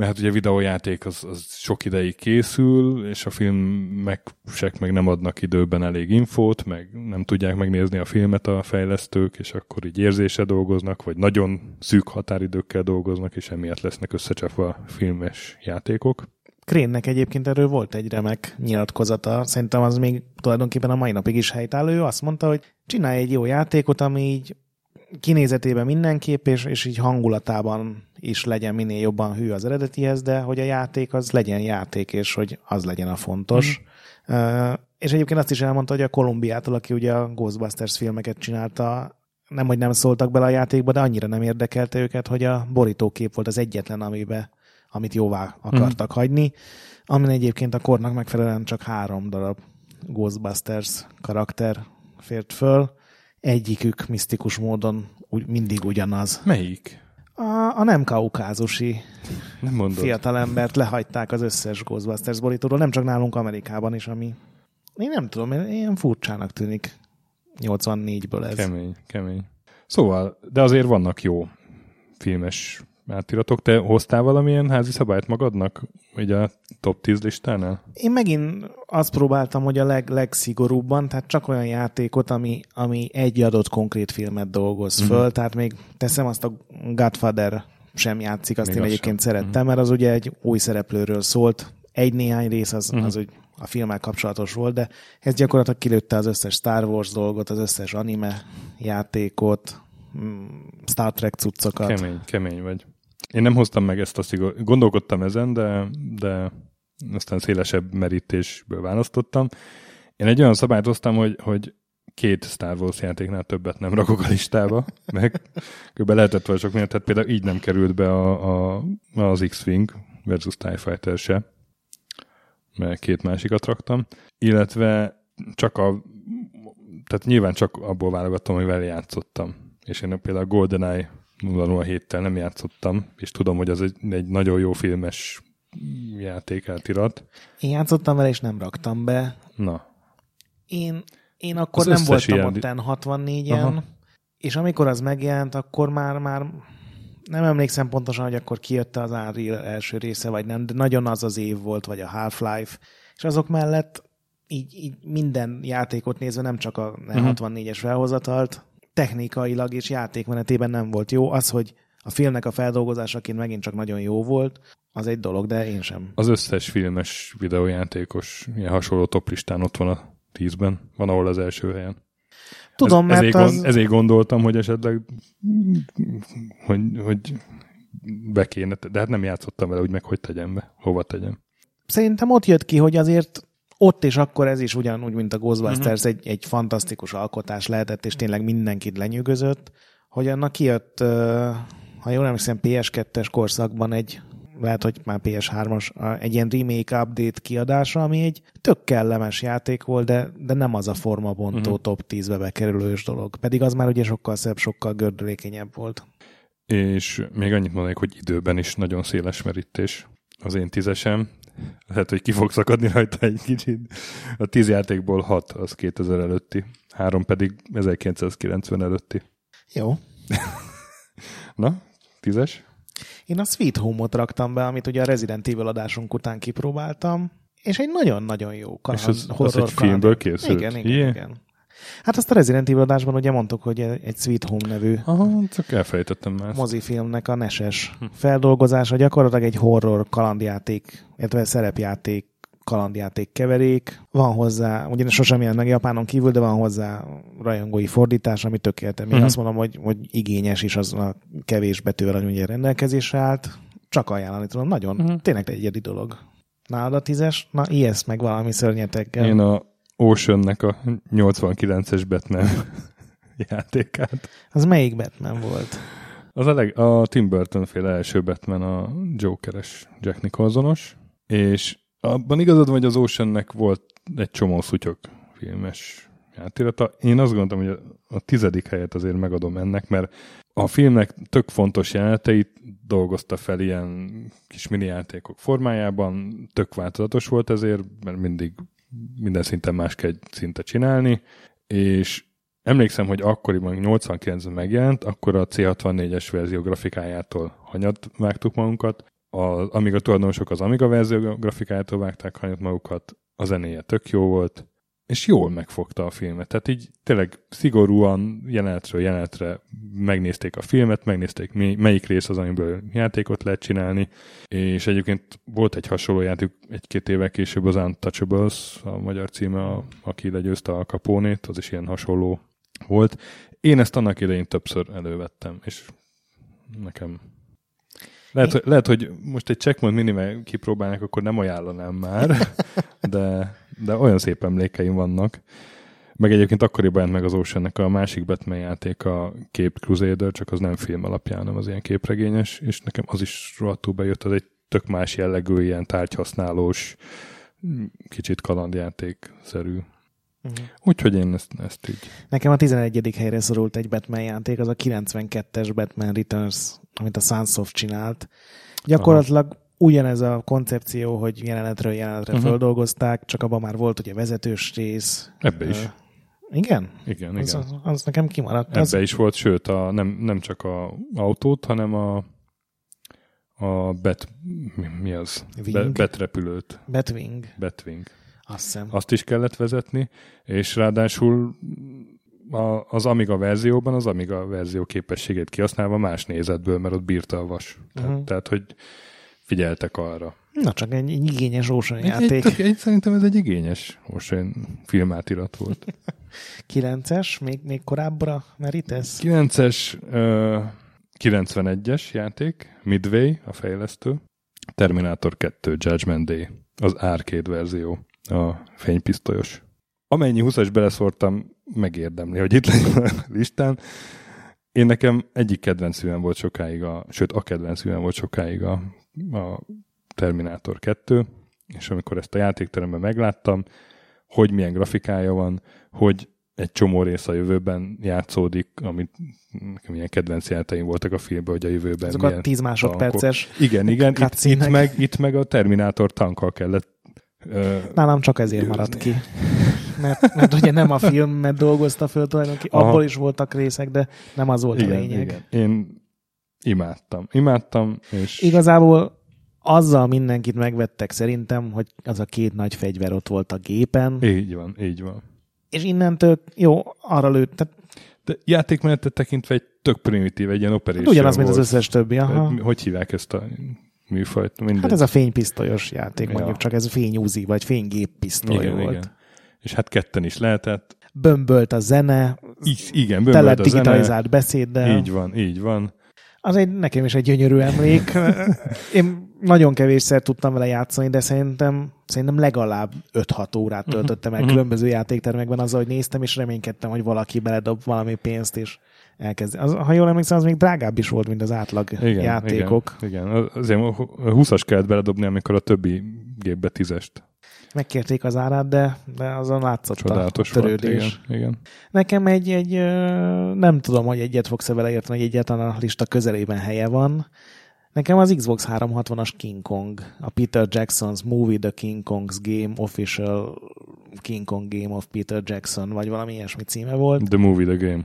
mert hát ugye videójáték az, az sok ideig készül, és a filmek meg nem adnak időben elég infót, meg nem tudják megnézni a filmet a fejlesztők, és akkor így érzése dolgoznak, vagy nagyon szűk határidőkkel dolgoznak, és emiatt lesznek összecsapva filmes játékok. Krénnek egyébként erről volt egy remek nyilatkozata, szerintem az még tulajdonképpen a mai napig is helytálló. Ő azt mondta, hogy csinálj egy jó játékot, ami így kinézetében mindenképp, és, és így hangulatában is legyen minél jobban hű az eredetihez, de hogy a játék az legyen játék, és hogy az legyen a fontos. Mm. Uh, és egyébként azt is elmondta, hogy a Kolumbiától, aki ugye a Ghostbusters filmeket csinálta, nem, hogy nem szóltak bele a játékba, de annyira nem érdekelte őket, hogy a borítókép volt az egyetlen, amibe, amit jóvá akartak mm. hagyni, amin egyébként a kornak megfelelően csak három darab Ghostbusters karakter fért föl, egyikük misztikus módon úgy, mindig ugyanaz. Melyik? A, a nem kaukázusi nem mondod. fiatalembert lehagyták az összes Ghostbusters borítóról, nem csak nálunk Amerikában is, ami én nem tudom, ilyen furcsának tűnik 84-ből ez. Kemény, kemény. Szóval, de azért vannak jó filmes átiratok. Te hoztál valamilyen házi szabályt magadnak, ugye a top 10 listánál? Én megint azt próbáltam, hogy a leg, legszigorúbban, tehát csak olyan játékot, ami, ami egy adott konkrét filmet dolgoz mm-hmm. föl, tehát még teszem azt a Godfather sem játszik, azt még én egyébként sem. szerettem, mm-hmm. mert az ugye egy új szereplőről szólt, egy-néhány rész az, mm-hmm. az úgy a filmmel kapcsolatos volt, de ez gyakorlatilag kilőtte az összes Star Wars dolgot, az összes anime játékot, mm, Star Trek cuccokat. Kemény, kemény vagy. Én nem hoztam meg ezt a szigor... Gondolkodtam ezen, de, de aztán szélesebb merítésből választottam. Én egy olyan szabályt hoztam, hogy, hogy két Star Wars játéknál többet nem rakok a listába, [laughs] meg kb. lehetett volna sok miért, tehát például így nem került be a, a, az X-Wing versus TIE Fighter se, mert két másikat raktam, illetve csak a, tehát nyilván csak abból válogattam, vele játszottam. És én például a GoldenEye 007-tel nem játszottam, és tudom, hogy az egy, egy nagyon jó filmes játék átirat. Én játszottam vele, és nem raktam be. Na. Én, én akkor az nem voltam ilyen... ott 64-en, Aha. és amikor az megjelent, akkor már, már nem emlékszem pontosan, hogy akkor kijött az Unreal első része, vagy nem, de nagyon az az év volt, vagy a Half-Life, és azok mellett így, így minden játékot nézve, nem csak a uh-huh. Mhm. 64-es felhozatalt, technikailag és játékmenetében nem volt jó. Az, hogy a filmnek a feldolgozásaként megint csak nagyon jó volt, az egy dolog, de én sem. Az összes filmes videójátékos ilyen hasonló toplistán ott van a tízben, van ahol az első helyen. Tudom, Ez, mert ezért, az... gond, ezért gondoltam, hogy esetleg hogy, hogy be kéne, de hát nem játszottam vele, úgy meg hogy tegyem be, hova tegyem. Szerintem ott jött ki, hogy azért ott és akkor ez is ugyanúgy, mint a Ghostbusters, uh-huh. egy, egy fantasztikus alkotás lehetett, és tényleg mindenkit lenyűgözött, hogy annak kijött, ha jól emlékszem, PS2-es korszakban egy lehet, hogy már PS3-as, egy ilyen remake update kiadása, ami egy tök kellemes játék volt, de, de nem az a formabontó uh-huh. top 10-be bekerülős dolog. Pedig az már ugye sokkal szebb, sokkal gördülékenyebb volt. És még annyit mondanék, hogy időben is nagyon széles merítés az én tízesem, lehet, hogy ki fog szakadni rajta egy kicsit. A tíz játékból hat az 2000 előtti, három pedig 1990 előtti. Jó. [laughs] Na, tízes? Én a Sweet Home-ot raktam be, amit ugye a Resident Evil adásunk után kipróbáltam, és egy nagyon-nagyon jó kaland, És az, az egy filmből készült? Igen, igen, yeah. igen. Hát azt a Resident Evil adásban ugye mondtuk, hogy egy Sweet Home nevű Aha, csak elfelejtettem már. mozifilmnek a neses hm. feldolgozása, gyakorlatilag egy horror kalandjáték, illetve szerepjáték kalandjáték keverék. Van hozzá, ugye sosem jelent meg Japánon kívül, de van hozzá rajongói fordítás, ami tökéletes. Én uh-huh. azt mondom, hogy, hogy igényes is az a kevés betűvel, ami ugye rendelkezésre állt. Csak ajánlani tudom, nagyon, uh-huh. tényleg egy egyedi dolog. Nálad a tízes? Na, ilyesz meg valami szörnyetekkel. Én a Oceannek a 89-es Batman [laughs] játékát. Az melyik Batman volt? Az a, leg, a Tim Burton féle első Batman, a Jokeres Jack Nicholsonos, és abban igazad vagy az Oceannek volt egy csomó szutyok filmes játékata. Én azt gondoltam, hogy a, a tizedik helyet azért megadom ennek, mert a filmnek tök fontos jeleneteit dolgozta fel ilyen kis mini játékok formájában, tök változatos volt ezért, mert mindig minden szinten más kell szinte csinálni, és emlékszem, hogy akkoriban 89-ben megjelent, akkor a C64-es verzió grafikájától hanyat vágtuk magunkat, a, amíg a tulajdonosok az Amiga verzió grafikájától vágták hanyat magukat, a zenéje tök jó volt, és jól megfogta a filmet. Tehát így tényleg szigorúan jelenetről jelenetre megnézték a filmet, megnézték melyik rész az, amiből játékot lehet csinálni, és egyébként volt egy hasonló játék egy-két évvel később az Untouchables, a magyar címe, a, aki legyőzte a kapónét, az is ilyen hasonló volt. Én ezt annak idején többször elővettem, és nekem lehet, hogy, lehet, hogy most egy checkpoint minimum kipróbálnak, akkor nem ajánlanám már, [laughs] de, de olyan szép emlékeim vannak. Meg egyébként akkoriban jelent meg az ocean a másik Batman játék, a Cape Crusader, csak az nem film alapján, hanem az ilyen képregényes, és nekem az is rohadtul bejött, az egy tök más jellegű, ilyen tárgyhasználós, kicsit kalandjáték-szerű. Uh-huh. Úgyhogy én ezt, ezt így... Nekem a 11. helyre szorult egy Batman játék, az a 92-es Batman Returns, amit a Sunsoft csinált. Gyakorlatilag Aha. Ugyanez a koncepció, hogy jelenetről jelenetre uh-huh. földolgozták, csak abban már volt ugye vezetős rész. Ebbe is. Uh, igen? Igen, az, igen. Az, az nekem kimaradt. Ebbe az... is volt, sőt, a, nem, nem csak a autót, hanem a a bet, mi, mi az? Be, betrepülőt. Betwing. Betwing. Azt hiszem. Azt is kellett vezetni, és ráadásul a, az Amiga verzióban az Amiga verzió képességét kihasználva más nézetből, mert ott bírta a vas. Tehát, uh-huh. tehát hogy figyeltek arra. Na, csak egy, egy igényes Ocean egy, játék. Egy, egy, szerintem ez egy igényes Ocean filmátirat volt. [laughs] 9-es, még, még korábbra merítesz? 9-es, uh, 91-es játék, Midway, a fejlesztő. Terminator 2, Judgment Day, az arcade verzió, a fénypisztolyos. Amennyi 20-as beleszórtam, megérdemli, hogy itt legyen a listán. Én nekem egyik kedvenc volt sokáig, a, sőt a kedvenc volt sokáig a, a Terminator 2, és amikor ezt a játékteremben megláttam, hogy milyen grafikája van, hogy egy csomó rész a jövőben játszódik, amit nekem ilyen kedvenc játéim voltak a filmben, hogy a jövőben Ezek a 10 másodperces tankok. Igen, igen, itt, itt, meg, itt meg a Terminátor tankkal kellett Nálam csak ezért maradt ki. Mert, mert ugye nem a filmet dolgozta föl tulajdonképpen, abból is voltak részek, de nem az volt igen, a lényeg. Igen. Én imádtam. Imádtam, és... Igazából azzal mindenkit megvettek szerintem, hogy az a két nagy fegyver ott volt a gépen. Így van, így van. És innentől, jó, arra lőtt. Tehát... De játékmenetet tekintve egy tök primitív, egy ilyen operation hát Ugyanaz, volt. mint az összes többi. Aha. Hogy hívják ezt a műfajt? Mindegy. Hát ez a fénypisztolyos játék, ja. mondjuk csak ez a fényúzi, vagy fénygéppisztoly igen, volt. Igen. És hát ketten is lehetett. Bömbölt a zene. I- igen, bömbölt a digitalizált beszéddel. Így van, így van. Az egy, nekem is egy gyönyörű emlék. [laughs] Én nagyon kevésszer tudtam vele játszani, de szerintem, szerintem legalább 5-6 órát mhm. töltöttem el uh-huh. különböző játéktermekben azzal, hogy néztem, és reménykedtem, hogy valaki beledob valami pénzt, és elkezd. Az, ha jól emlékszem, az még drágább is volt, mint az átlag igen, játékok. Igen, igen. azért 20-as kellett beledobni, amikor a többi gépbe tízest. Megkérték az árát, de, de azon látszott Csodálatos a törődés. Volt, igen, igen. Nekem egy, egy, nem tudom, hogy egyet fogsz-e vele érteni, hogy egyáltalán a lista közelében helye van. Nekem az Xbox 360-as King Kong, a Peter Jackson's Movie The King Kong's Game Official King Kong Game of Peter Jackson, vagy valami ilyesmi címe volt. The Movie The Game.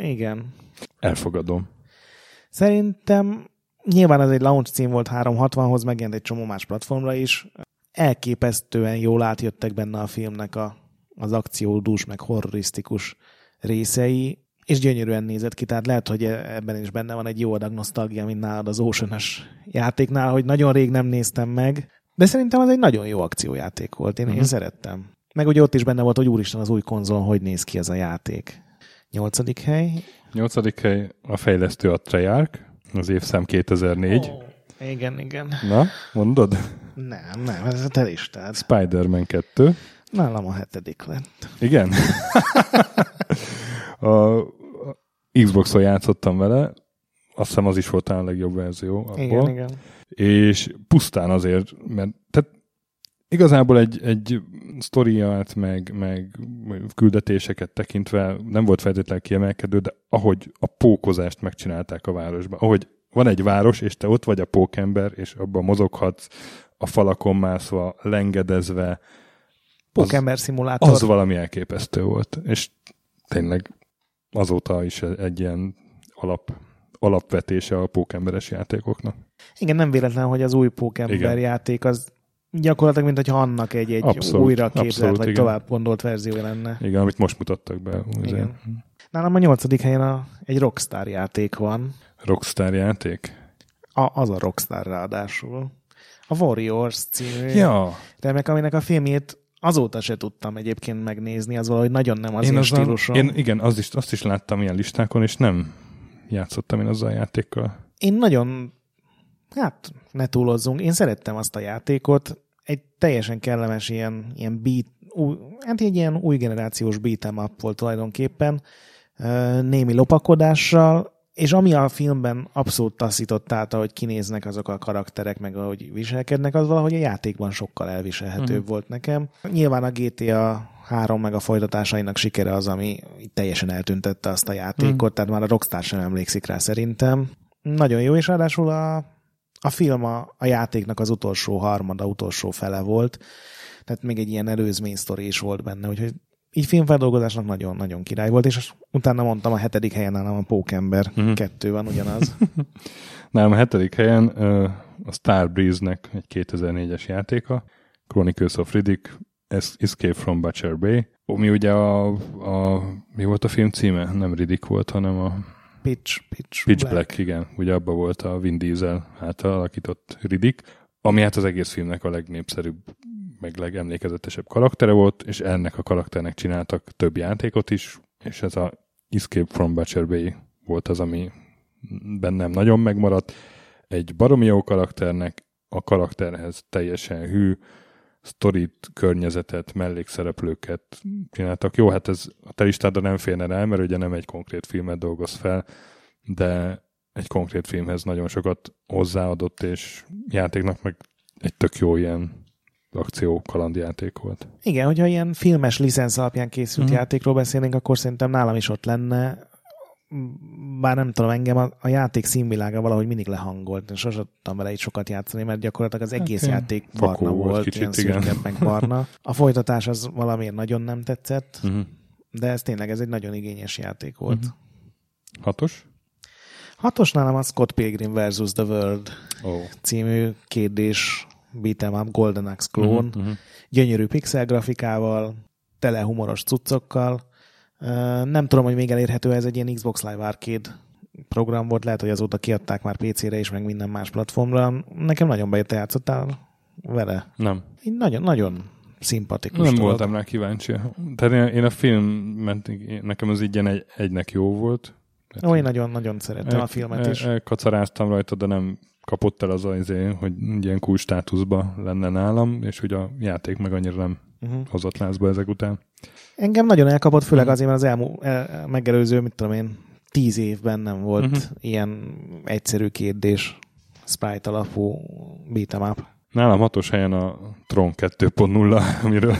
Igen. Elfogadom. Szerintem nyilván ez egy launch cím volt 360-hoz, megjelent egy csomó más platformra is. Elképesztően jól átjöttek benne a filmnek a, az akciódús, meg horrorisztikus részei, és gyönyörűen nézett ki, tehát lehet, hogy ebben is benne van egy jó adag nosztalgia, mint nálad az ocean játéknál, hogy nagyon rég nem néztem meg, de szerintem az egy nagyon jó akciójáték volt, én, uh-huh. én mhm. szerettem. Meg ugye ott is benne volt, hogy úristen az új konzolon hogy néz ki ez a játék. Nyolcadik hely. Nyolcadik hely a fejlesztő a Treyarch, az évszám 2004. Oh, igen, igen. Na, mondod? Nem, nem, ez a te listád. Spider-Man 2. Nálam a hetedik lett. Igen? [laughs] a Xbox-on játszottam vele, azt hiszem az is volt a legjobb verzió abból. Igen, igen. És pusztán azért, mert tehát igazából egy, egy sztoriát, meg, meg küldetéseket tekintve nem volt feltétlenül kiemelkedő, de ahogy a pókozást megcsinálták a városban, ahogy van egy város, és te ott vagy a pókember, és abban mozoghatsz, a falakon mászva, lengedezve. Pókember szimulátor. Az valami elképesztő volt, és tényleg azóta is egy ilyen alap, alapvetése a pókemberes játékoknak. Igen, nem véletlen, hogy az új pókember Igen. játék az Gyakorlatilag, mint hogyha annak egy, egy Abszolút, újra képzelt, abszolút, vagy igen. tovább gondolt verziója lenne. Igen, amit most mutattak be. Igen. Nálam a nyolcadik helyen a, egy Rockstar játék van. Rockstar játék? A, az a Rockstar ráadásul. A Warriors című Ja, remek, aminek a filmjét azóta se tudtam egyébként megnézni, az valahogy nagyon nem az én, én azzal- stílusom. Én, igen, az is, azt is láttam ilyen listákon, és nem játszottam én azzal a játékkal. Én nagyon, hát ne túlozzunk, én szerettem azt a játékot, egy teljesen kellemes ilyen, ilyen beat, új, hát egy ilyen új generációs beat'em up volt tulajdonképpen, némi lopakodással, és ami a filmben abszolút taszított át, ahogy kinéznek azok a karakterek, meg ahogy viselkednek, az valahogy a játékban sokkal elviselhetőbb Mhm. volt nekem. Nyilván a GTA 3 meg a folytatásainak sikere az, ami teljesen eltüntette azt a játékot, tehát már a Rockstar sem emlékszik rá szerintem. Nagyon jó, és ráadásul a, a film a, a játéknak az utolsó harmada, utolsó fele volt, tehát még egy ilyen előzmény sztori is volt benne, úgyhogy így filmfeldolgozásnak nagyon-nagyon király volt, és utána mondtam a hetedik helyen nálam a Pókember, uh-huh. kettő van ugyanaz. [laughs] Nálam a hetedik helyen ö, a Starbreeze-nek egy 2004-es játéka, Chronicles of Riddick, Es- Escape from Butcher Bay, ami ugye a, a, mi volt a film címe? Nem Riddick volt, hanem a Pitch, Pitch, Pitch Black, Black igen. Ugye abban volt a Vin Diesel által alakított Riddick, ami hát az egész filmnek a legnépszerűbb, meg legemlékezetesebb karaktere volt, és ennek a karakternek csináltak több játékot is, és ez a Escape from Butcher Bay volt az, ami bennem nagyon megmaradt. Egy baromi jó karakternek, a karakterhez teljesen hű, sztorit, környezetet, mellékszereplőket csináltak. Jó, hát ez a te listádra nem férne rá, mert ugye nem egy konkrét filmet dolgoz fel, de egy konkrét filmhez nagyon sokat hozzáadott, és játéknak meg egy tök jó ilyen akció kalandjáték volt. Igen, hogyha ilyen filmes licensz alapján készült uh-huh. játékról beszélnénk, akkor szerintem nálam is ott lenne, bár nem tudom, engem a, a játék színvilága valahogy mindig lehangolt, és sosem tudtam vele így sokat játszani, mert gyakorlatilag az egész ilyen játék barna volt volt, kicsit, ilyen szürke, meg barna. [laughs] A folytatás az valamiért nagyon nem tetszett, Uh-huh. de ez tényleg ez egy nagyon igényes játék volt. Uh-huh. Hatos? Hatos nálam a Scott Pilgrim vs. The World. Oh. című kérdés beat'em up Golden Axe klón. Uh-huh. Uh-huh. gyönyörű pixel grafikával, tele humoros cuccokkal. Nem tudom, hogy még elérhető ez egy ilyen Xbox Live Arcade program volt, lehet, hogy azóta kiadták már PC-re is, meg minden más platformra. Nekem nagyon bejött, te játszottál vele. Nem. Így nagyon, nagyon szimpatikus Nem dolog. voltam rá kíváncsi. Tehát én, én a film, nekem az így egy, egynek jó volt. Ó, én nagyon-nagyon szerettem a filmet is. Kacaráztam rajta, de nem kapott el az az izé, hogy ilyen cool státuszba lenne nálam, és hogy a játék meg annyira nem Uh-huh. hozott lázba ezek után. Engem nagyon elkapott, főleg Mhm. azért, mert az elmú, el, megelőző, mit tudom én, tíz évben nem volt uh-huh. ilyen egyszerű kérdés, sprite alapú beat'em up. Nálam hatos helyen a Tron 2.0, [laughs] amiről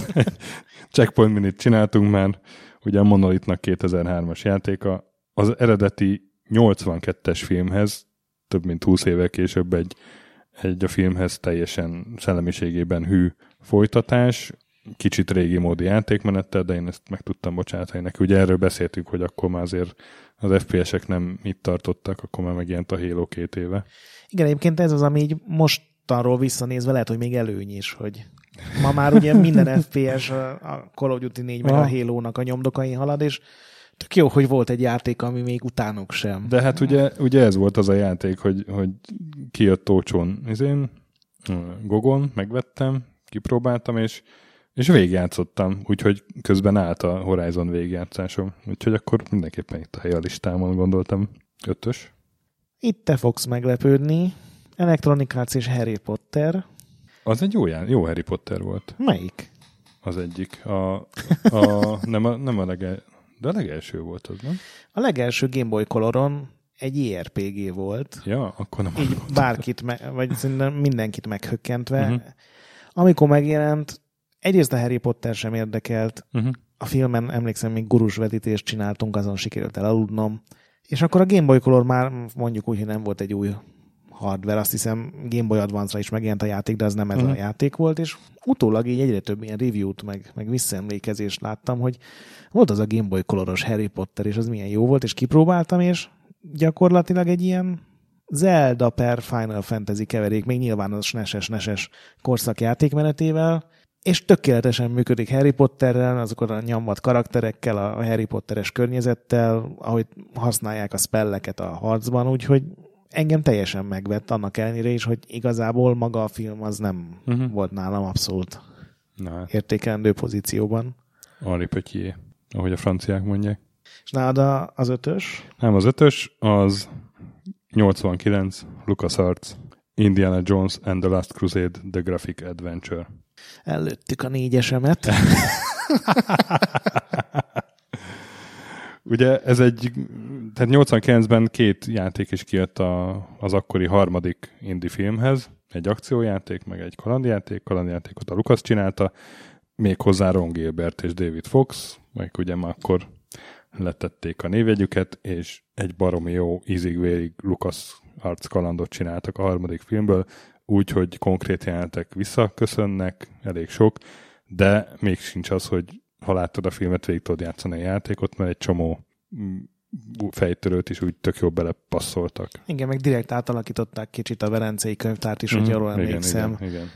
checkpoint minit csináltunk már, ugye a Monolithnak 2003-as játéka. Az eredeti 82-es filmhez, több mint 20 évvel később egy, egy a filmhez teljesen szellemiségében hű folytatás, kicsit régi módi játékmenettel, de én ezt meg tudtam bocsátani neki. Ugye erről beszéltünk, hogy akkor már azért az FPS-ek nem itt tartottak, akkor már megjelent a Halo két éve. Igen, egyébként ez az, ami így mostanról visszanézve lehet, hogy még előny is, hogy ma már ugye minden [laughs] FPS a Call of Duty 4 meg a Aha. Halo-nak a nyomdokain halad, és tök jó, hogy volt egy játék, ami még utánuk sem. De hát ugye, ugye ez volt az a játék, hogy, hogy kijött Tócsón izén, ö, Gogon, megvettem, kipróbáltam, és, és végigjátszottam, úgyhogy közben állt a Horizon végigjátszásom. Úgyhogy akkor mindenképpen itt a hely a listámon gondoltam. Ötös. Itt te fogsz meglepődni. Electronic Arts és Harry Potter. Az egy jó, já- jó Harry Potter volt. Melyik? Az egyik. A, a, nem, a, nem a legel, de a legelső volt az, nem? A legelső Game Boy Coloron egy JRPG volt. Ja, akkor nem. Így bárkit, me- vagy szerintem mindenkit meghökkentve. Uh-huh. Amikor megjelent, egyrészt a Harry Potter sem érdekelt, Uh-huh. a filmen emlékszem, még gurus vetítést csináltunk, azon sikerült elaludnom. És akkor a Game Boy Color már mondjuk úgy, hogy nem volt egy új hardware, azt hiszem Game Boy Advance-ra is megjelent a játék, de az nem ez Mhm. a játék volt, és utólag így egyre több ilyen review-t, meg, meg visszaemlékezést láttam, hogy volt az a Game Boy Coloros Harry Potter, és az milyen jó volt, és kipróbáltam, és gyakorlatilag egy ilyen Zelda per Final Fantasy keverék, még nyilván az neses neses korszak játékmenetével, és tökéletesen működik Harry Potterrel, azokkal a nyomvat karakterekkel, a Harry Potteres környezettel, ahogy használják a spelleket a harcban, úgyhogy engem teljesen megvett annak ellenére is, hogy igazából maga a film az nem uh-huh. volt nálam abszolút Na, hát, értékelendő pozícióban. Henri Petier, ahogy a franciák mondják. És nálad az ötös? Nem, az ötös, az 89, LucasArts, Indiana Jones and the Last Crusade, The Graphic Adventure. Előttük a négyesemet. [laughs] [laughs] Ugye ez egy, tehát 89-ben két játék is kijött a, az akkori harmadik indie filmhez, egy akciójáték, meg egy kalandjáték, kalandjátékot a Lucas csinálta, még hozzá Ron Gilbert és David Fox, meg ugye már akkor letették a névjegyüket, és egy baromi jó, ízig-vérig Lucas Arts kalandot csináltak a harmadik filmből, úgyhogy konkrét jelenetek visszaköszönnek, elég sok, de még sincs az, hogy ha láttad a filmet, végig tudod játszani a játékot, mert egy csomó mm, fejtörőt is úgy tök jó belepasszoltak. Igen, meg direkt átalakították kicsit a Verencei könyvtárt is, hogy Mhm, arról igen, emlékszem. Igen, igen.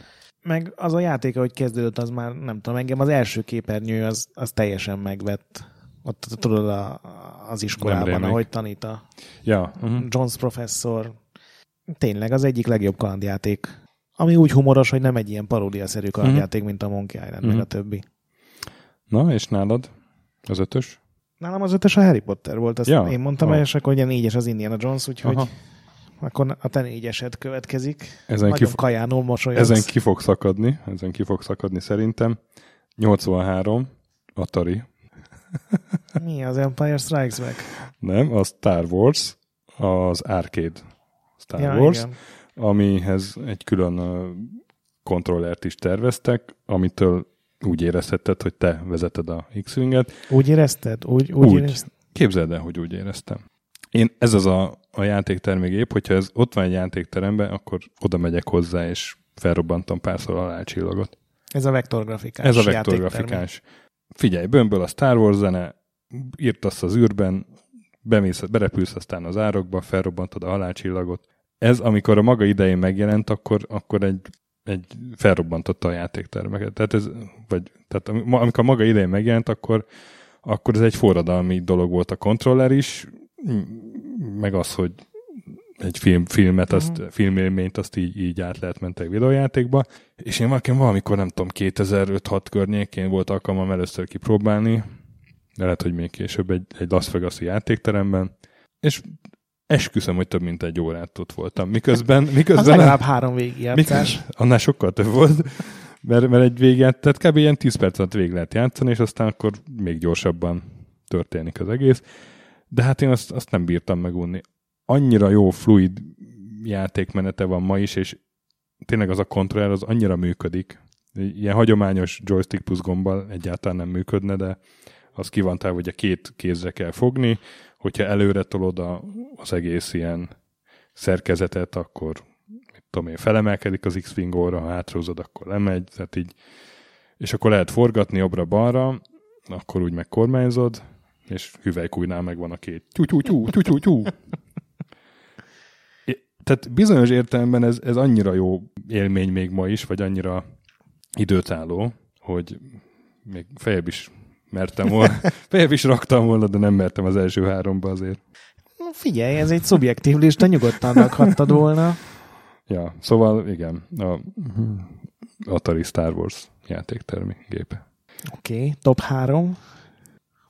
Meg az a játék, ahogy kezdődött, az már nem tudom, engem az első képernyő az, az teljesen megvett. Ott tudod a, az iskolában, ahogy tanít a Ja, uh-huh. Jones professzor. Tényleg az egyik legjobb kalandjáték. Ami úgy humoros, hogy nem egy ilyen paródiaszerű kalandjáték, mint a Monkey Island, meg Mhm. a többi. Na, és nálad? Az ötös? Nálam az ötös a Harry Potter volt, azt Ja, én mondtam el, és akkor ugye négyes az Indiana Jones, úgyhogy Aha. akkor a te négyesed következik. Ezen Nagyon kajánul mosolyogsz. ezen ki fog szakadni, ezen ki fog szakadni szerintem. 83, Atari. Mi az Empire Strikes Back? Nem, a Star Wars, az arcade Star Ja, Wars, igen. amihez egy külön kontrollert is terveztek, amitől úgy érezheted, hogy te vezeted a X-Winget. Úgy érezted? Úgy, úgy, Úgy. Érezted? Képzeld el, hogy úgy éreztem. Én, ez az a, a játékterm még épp, hogyha ez ott van egy játékteremben, akkor oda megyek hozzá, és felrobbantam párszor a csillagot. Ez a vektorgrafikás Ez a vektorgrafikás. Figyelj, bömböl a Star Wars zene, írtasz az űrben, bemész, berepülsz aztán az árokba, felrobbantod a halálcsillagot. Ez, amikor a maga idején megjelent, akkor, akkor egy, egy felrobbantotta a játéktermeket. Tehát ez, vagy, tehát amikor maga idején megjelent, akkor, akkor ez egy forradalmi dolog volt a kontroller is, meg az, hogy egy film, filmet, azt, Mhm. filmélményt azt így, így át lehet mentek videójátékba. És én valakin valamikor, nem tudom, 2005-6 környékén volt alkalmam először kipróbálni, de lehet, hogy még később egy, egy Las Vegas-i játékteremben, és esküszöm, hogy több mint egy órát ott voltam. Miközben, Az miközben legalább három végigjátszás. miközben annál sokkal több volt, mert, mert egy végját, tehát kb. ilyen 10 perc alatt végig lehet játszani, és aztán akkor még gyorsabban történik az egész. De hát én azt, azt nem bírtam megunni. Annyira jó, fluid játékmenete van ma is, és tényleg az a kontroller az annyira működik. Ilyen hagyományos joystick plusz gombbal egyáltalán nem működne, de az ki van hogy a két kézre kell fogni, hogyha előre tolod a, az egész ilyen szerkezetet, akkor mit tudom én, felemelkedik az X-Wing óra, ha hátrahúzod, akkor lemegy, tehát így, és akkor lehet forgatni jobbra-balra, akkor úgy megkormányzod, és hüvelykújnál megvan a két tyú-tyú-tyú, tyú-tyú-tyú. [laughs] Tehát bizonyos értelemben ez, ez annyira jó élmény még ma is, vagy annyira időtálló, hogy még fejebb is mertem volna, [laughs] fejebb is raktam volna, de nem mertem az első háromba azért. Na, Figyelj, ez egy szubjektív lista, nyugodtan rakhattad volna. Ja, szóval igen, a Atari Star Wars játéktermi gépe. Oké, okay, top három.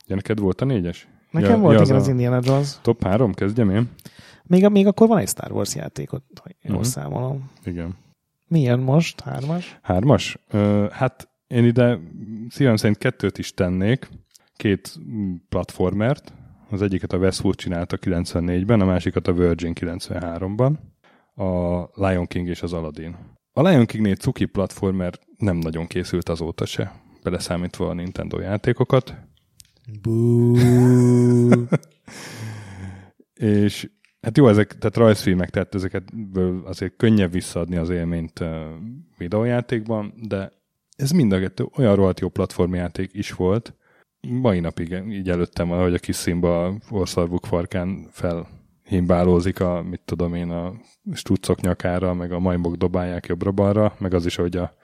Ja, neked volt a négyes? Nekem Ja, volt ja, igen az az Indiana Jones. Top három, kezdjem én? Még, még akkor van egy Star Wars játékot, hogy jól Mhm. számolom. Igen. Mi jön most? Hármas? Hármas? Ö, hát én ide szívem szerint kettőt is tennék. Két platformert. Az egyiket a Westwood csinálta 94-ben, a másikat a Virgin 93-ban. A Lion King és az Aladdin. A Lion King-nél cuki platformer nem nagyon készült azóta se, beleszámítva a Nintendo játékokat. [laughs] És hát jó, ezek, tehát rajzfilmek, tehát ezeket azért könnyebb visszaadni az élményt uh, videójátékban, de ez mind a kettő olyan rohadt jó platformjáték is volt. Mai napig így előttem van, hogy a kis színba a orszarvuk farkán fel himbálózik a, mit tudom én, a struccok nyakára, meg a majmok dobálják jobbra-balra, meg az is, hogy a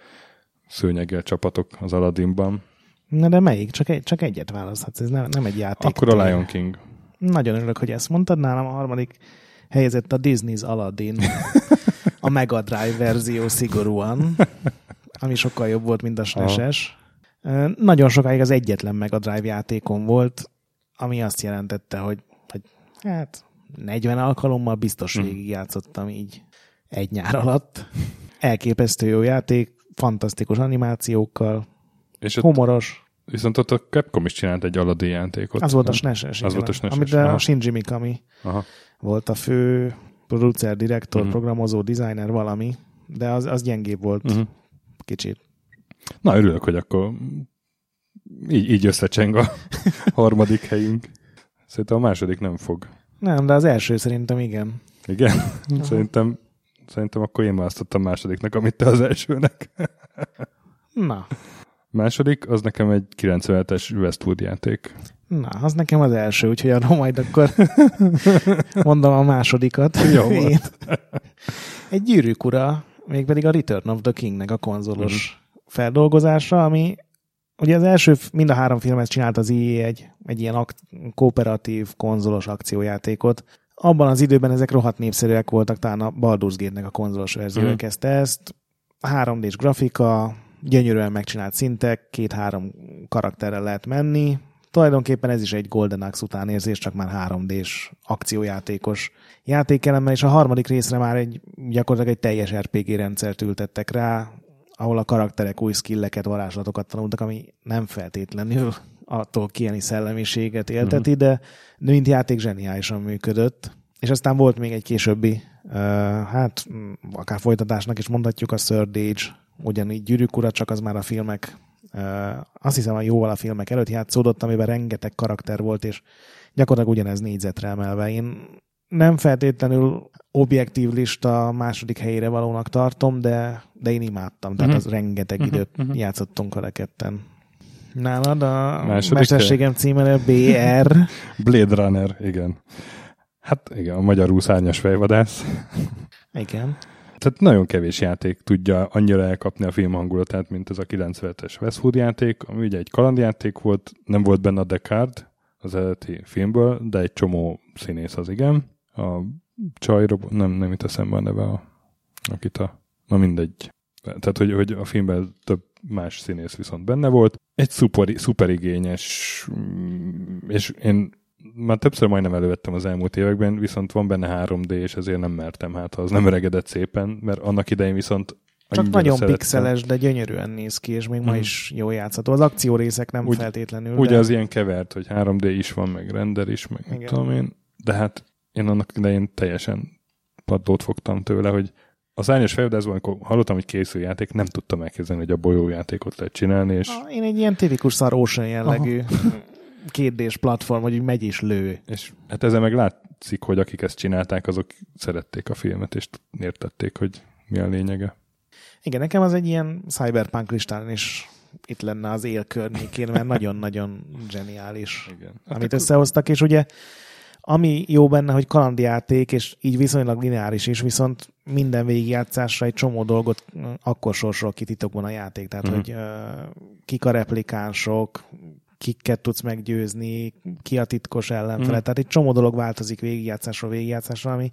szőnyeggel csapatok az Aladdinban. Na de melyik? Csak, egy, csak egyet választhatsz, ez nem, nem egy játék. Akkor a Lion King. Nagyon örülök, hogy ezt mondtad. Nálam a harmadik helyezett a Disney's Aladdin. [laughs] a Mega Drive verzió szigorúan, ami sokkal jobb volt, mint a SNES-es. Nagyon sokáig az egyetlen Mega Drive játékom volt, ami azt jelentette, hogy, hogy hát 40 alkalommal biztos hmm. végig játszottam így egy nyár alatt. Elképesztő jó játék, fantasztikus animációkkal, és humoros. Viszont ott a Capcom is csinált egy Aladdin játékot. Az volt a snes Az volt a snes Amit a Shinji Mikami Aha. volt a fő producer, direktor, uh-huh. programozó, designer, valami, de az, az gyengébb volt uh-huh. Kicsit. Na, örülök, hogy akkor így, így összecseng a [laughs] harmadik helyünk. Szerintem a második nem fog. Nem, de az első szerintem igen. Igen? Uh-huh. Szerintem, szerintem akkor én választottam másodiknak, amit te az elsőnek. Na. Második, az nekem egy 97-es Westwood játék. Na, az nekem az első, úgyhogy arra majd akkor [laughs] mondom a másodikat. Jó Én. Egy gyűrűk ura, mégpedig a Return of the Kingnek a konzolos uh-huh. feldolgozása, ami ugye az első, mind a három filmet csinált az EA egy, egy ilyen akt, kooperatív konzolos akciójátékot. Abban az időben ezek rohadt népszerűek voltak, talán a Baldur's Gate-nek a konzolos verzió uh-huh. kezdte ezt. 3D-s grafika, gyönyörűen megcsinált szintek, két-három karakterrel lehet menni, Tulajdonképpen ez is egy Golden Axe utánérzés, csak már 3D-s akciójátékos játékelemmel, és a harmadik részre már egy gyakorlatilag egy teljes RPG rendszert ültettek rá, ahol a karakterek új skilleket, varázslatokat tanultak, ami nem feltétlenül attól kieni szellemiséget élteti, uh-huh. de mint játék zseniálisan működött. És aztán volt még egy későbbi, uh, hát akár folytatásnak is mondhatjuk, a Third Age, ugyanígy gyűrűk ura, csak az már a filmek azt hiszem, hogy jóval a filmek előtt játszódott, amiben rengeteg karakter volt, és gyakorlatilag ugyanez négyzetre emelve. Én nem feltétlenül objektív lista második helyére valónak tartom, de, de én imádtam. Tehát uh-huh. az rengeteg uh-huh. időt uh-huh. játszottunk vele ketten. Nálad a második mesterségem címere BR. [laughs] Blade Runner, igen. Hát igen, a magyarul szárnyas fejvadász. Igen tehát nagyon kevés játék tudja annyira elkapni a film hangulatát, mint ez a 97-es Westwood játék, ami ugye egy kalandjáték volt, nem volt benne a Descartes az eredeti filmből, de egy csomó színész az igen. A csajra, nem, nem itt eszembe a neve, a, akit a, na mindegy. Tehát, hogy, hogy a filmben több más színész viszont benne volt. Egy szuper, szuper igényes, mm, és én már többször majdnem elővettem az elmúlt években, viszont van benne 3D, és ezért nem mertem, hát az nem öregedett szépen, mert annak idején viszont csak nagyon szerettem. pixeles, de gyönyörűen néz ki, és még hmm. ma mhm. is jó játszható. Az akciórészek nem Úgy, feltétlenül. Ugye de... az ilyen kevert, hogy 3D is van, meg render is, meg Igen. tudom én, de hát én annak idején teljesen padlót fogtam tőle, hogy az árnyas fejvadászban, amikor hallottam, hogy készül játék, nem tudtam elképzelni, hogy a bolyó játékot lehet csinálni. És... Ah, én egy ilyen tipikus szar Ocean jellegű kérdés platform, hogy megy és lő. És hát ezzel meg látszik, hogy akik ezt csinálták, azok szerették a filmet, és értették, hogy mi a lényege. Igen, nekem az egy ilyen cyberpunk listán is itt lenne az él környékén, mert nagyon-nagyon zseniális, [laughs] Igen. Hát amit összehoztak, és ugye ami jó benne, hogy kalandjáték, és így viszonylag lineáris is, viszont minden végigjátszásra egy csomó dolgot akkor sorsol ki titokban a játék. Tehát, uh-huh. hogy uh, kik a replikánsok, kikket tudsz meggyőzni, ki a titkos ellenfele. Mm. Tehát egy csomó dolog változik végigjátszásról végigjátszásra, ami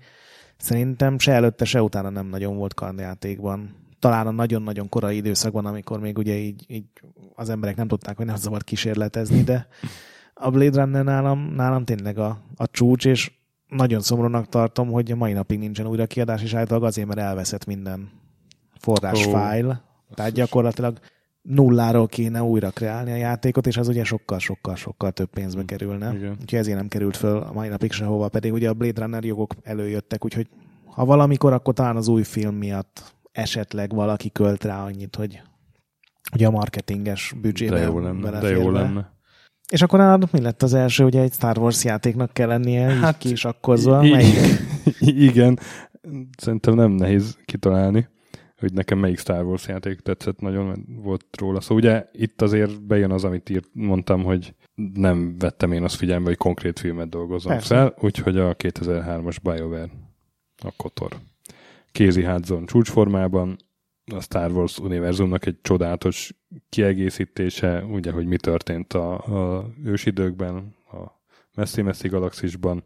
szerintem se előtte, se utána nem nagyon volt kardjátékban. Talán a nagyon-nagyon korai időszakban, amikor még ugye így, így az emberek nem tudták, hogy nem szabad kísérletezni, de a Blade Runner nálam, nálam tényleg a, a csúcs, és nagyon szomorúnak tartom, hogy a mai napig nincsen újra kiadás, és általában azért, mert elveszett minden forrás oh. Tehát gyakorlatilag nulláról kéne újra kreálni a játékot, és az ugye sokkal-sokkal-sokkal több pénzbe kerülne. Igen. Úgyhogy ezért nem került föl a mai napig sehova, pedig ugye a Blade Runner jogok előjöttek, úgyhogy ha valamikor, akkor talán az új film miatt esetleg valaki költ rá annyit, hogy ugye a marketinges büdzsébe De jó lenne, de jó lenne. És akkor nálad mi lett az első, ugye egy Star Wars játéknak kell lennie, hát, ki is akkozva, i-? [laughs] Igen, szerintem nem nehéz kitalálni. Hogy nekem melyik Star Wars játék tetszett nagyon, mert volt róla szó. Ugye itt azért bejön az, amit írt, mondtam, hogy nem vettem én azt figyelembe, hogy konkrét filmet dolgozom Persze. fel, úgyhogy a 2003-as BioWare a Kotor. Kézi hátzon csúcsformában, a Star Wars univerzumnak egy csodálatos kiegészítése, ugye, hogy mi történt a, a ősidőkben, a messzi-messzi galaxisban,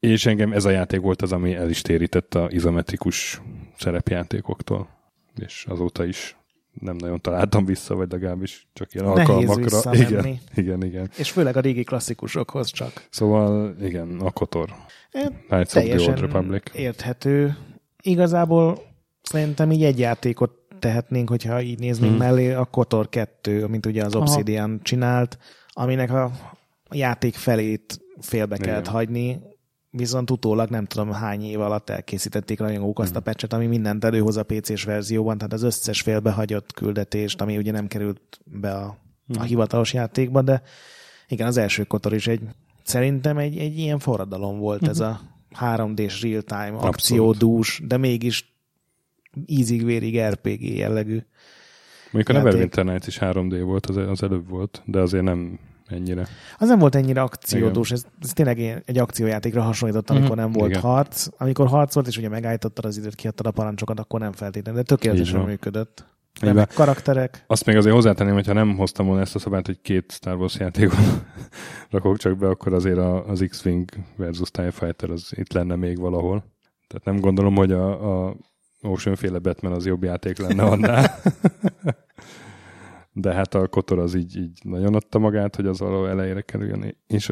és engem ez a játék volt az, ami el is térített a izometrikus szerepjátékoktól, és azóta is nem nagyon találtam vissza, vagy legalábbis csak ilyen Nehéz alkalmakra. Igen, igen, igen. És főleg a régi klasszikusokhoz csak. Szóval igen, a Kotor. Knights of the Old Republic. érthető. Igazából szerintem így egy játékot tehetnénk, hogyha így néznénk hmm. mellé, a Kotor 2, amit ugye az Obsidian Aha. csinált, aminek a játék felét félbe kellett hagyni, viszont utólag nem tudom hány év alatt elkészítették rajongók azt a hmm. pecset, ami mindent előhoz a PC-s verzióban, tehát az összes félbehagyott küldetést, ami ugye nem került be a, a hmm. hivatalos játékba, de igen, az első Kotor is egy szerintem egy, egy ilyen forradalom volt ez a 3D-s real-time akciódús, de mégis ízig-vérig RPG jellegű. Mondjuk a Neverwinter Nights is 3D volt, az, az előbb volt, de azért nem ennyire. Az nem volt ennyire akciódús, ez, ez tényleg egy akciójátékra hasonlított, amikor mm-hmm. nem volt Igen. harc. Amikor harc volt, és ugye megállítottad az időt, kiadtad a parancsokat, akkor nem feltétlenül, de tökéletesen működött. Nem karakterek. Azt még azért hozzátenném, hogyha nem hoztam volna ezt a szabályt, hogy két Star Wars játékot [laughs] rakok csak be, akkor azért az X-Wing versus TIE Fighter az itt lenne még valahol. Tehát nem gondolom, hogy a, a Ocean-féle Batman az jobb játék lenne annál. [laughs] De hát a Kotor az így, így nagyon adta magát, hogy az való elejére kerüljön, és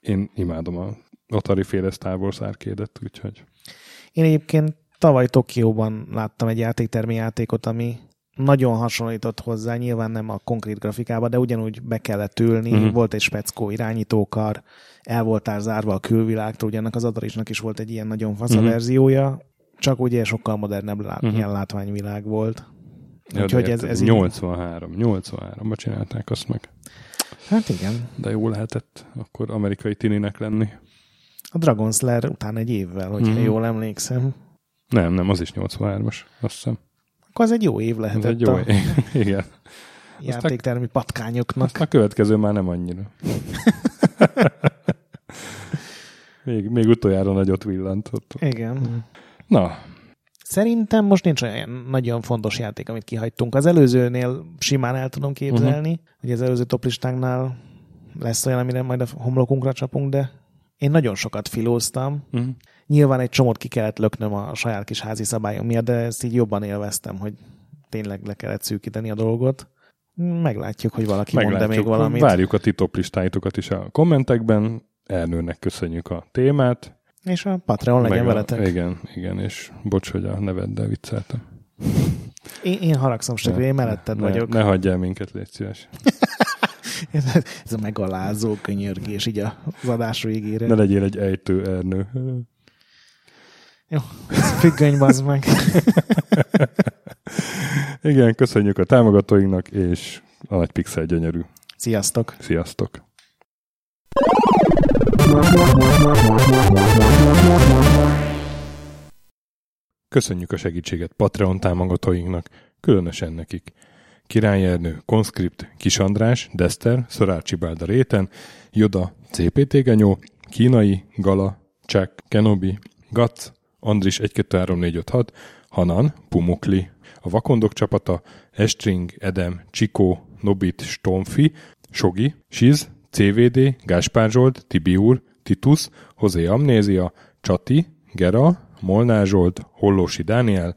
én imádom a Atari féle Star arcade úgyhogy... Én egyébként tavaly Tokióban láttam egy játéktermi játékot, ami nagyon hasonlított hozzá, nyilván nem a konkrét grafikába, de ugyanúgy be kellett ülni, uh-huh. volt egy speckó irányítókar, el voltál zárva a külvilágtól, ugye ennek az Atarisnak is volt egy ilyen nagyon fasz uh-huh. verziója, csak ugye sokkal modernebb lát, uh-huh. ilyen látványvilág volt. Ja, Úgyhogy ez, ez 83, 83-ban csinálták azt meg. Hát igen. De jó lehetett akkor amerikai tininek lenni. A Dragon Slayer után egy évvel, hogyha mm. jól emlékszem. Nem, nem, az is 83-as, azt hiszem. Akkor az egy jó év lehetett. Ez egy jó év, [laughs] igen. Játéktermi patkányoknak. Azt a következő már nem annyira. [laughs] még, még utoljára nagyot villantott. Igen. Na, Szerintem most nincs olyan nagyon fontos játék, amit kihagytunk. Az előzőnél simán el tudom képzelni, uh-huh. hogy az előző toplistánknál lesz olyan, amire majd a homlokunkra csapunk, de én nagyon sokat filóztam. Uh-huh. Nyilván egy csomót ki kellett löknöm a saját kis házi szabályom miatt, de ezt így jobban élveztem, hogy tényleg le kellett szűkíteni a dolgot. Meglátjuk, hogy valaki mond még valamit. Várjuk a ti toplistáitokat is a kommentekben. Ernőnek köszönjük a témát. És a Patreon legyen Meg veletek. igen, igen, és bocs, hogy a neveddel vicceltem. Én, én haragszom, csak én melletted ne, vagyok. Ne hagyjál minket, légy szíves. [laughs] ez a megalázó könyörgés így az adás végére. Ne legyél egy ejtő ernő. Jó, [laughs] függöny bazd meg. [laughs] Igen, köszönjük a támogatóinknak, és a nagy pixel gyönyörű. Sziasztok! Sziasztok! Köszönjük a segítséget Patreon támogatóinknak, különösen nekik. Király Ernő, Conscript, Kis András, Dester, Szorácsi Bálda Réten, Joda, CPT Genyó, Kínai, Gala, Csák, Kenobi, Gac, Andris 123456, Hanan, Pumukli, a Vakondok csapata, Estring, Edem, Csikó, Nobit, Stomfi, Sogi, Siz, CVD, Gáspár Zsolt, Tibiur, Titus, Hozé Amnézia, Csati, Gera, Molnár Zsolt, Hollósi Dániel,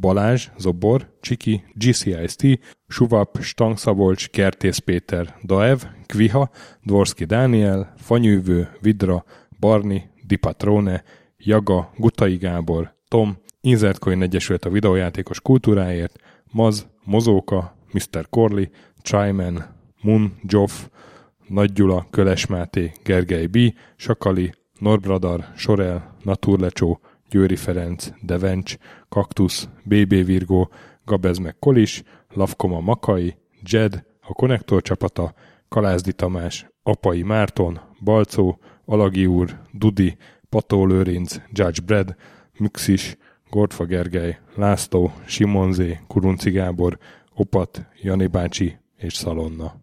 Balázs, Zobor, Csiki, GCIST, Suvap, Stangszabolcs, Kertész Péter, Daev, Kviha, Dvorski Dániel, Fanyűvő, Vidra, Barni, Dipatrone, Jaga, Gutai Gábor, Tom, Inzertcoin Egyesület a videójátékos kultúráért, Maz, Mozóka, Mr. Corley, Chaiman, Mun, Joff, nagy Gyula, Köles Máté, Gergely B., Sakali, Norbradar, Sorel, Naturlecsó, Győri Ferenc, Devencs, Kaktusz, BB Virgó, Gabez meg Kolis, Lavkoma Makai, Jed, a Konnektor csapata, Kalázdi Tamás, Apai Márton, Balcó, Alagi úr, Dudi, Pató Lőrinc, Judge Brad, Müxis, Gortfa Gergely, László, Simonzé, Kurunci Gábor, Opat, Jani bácsi és Szalonna.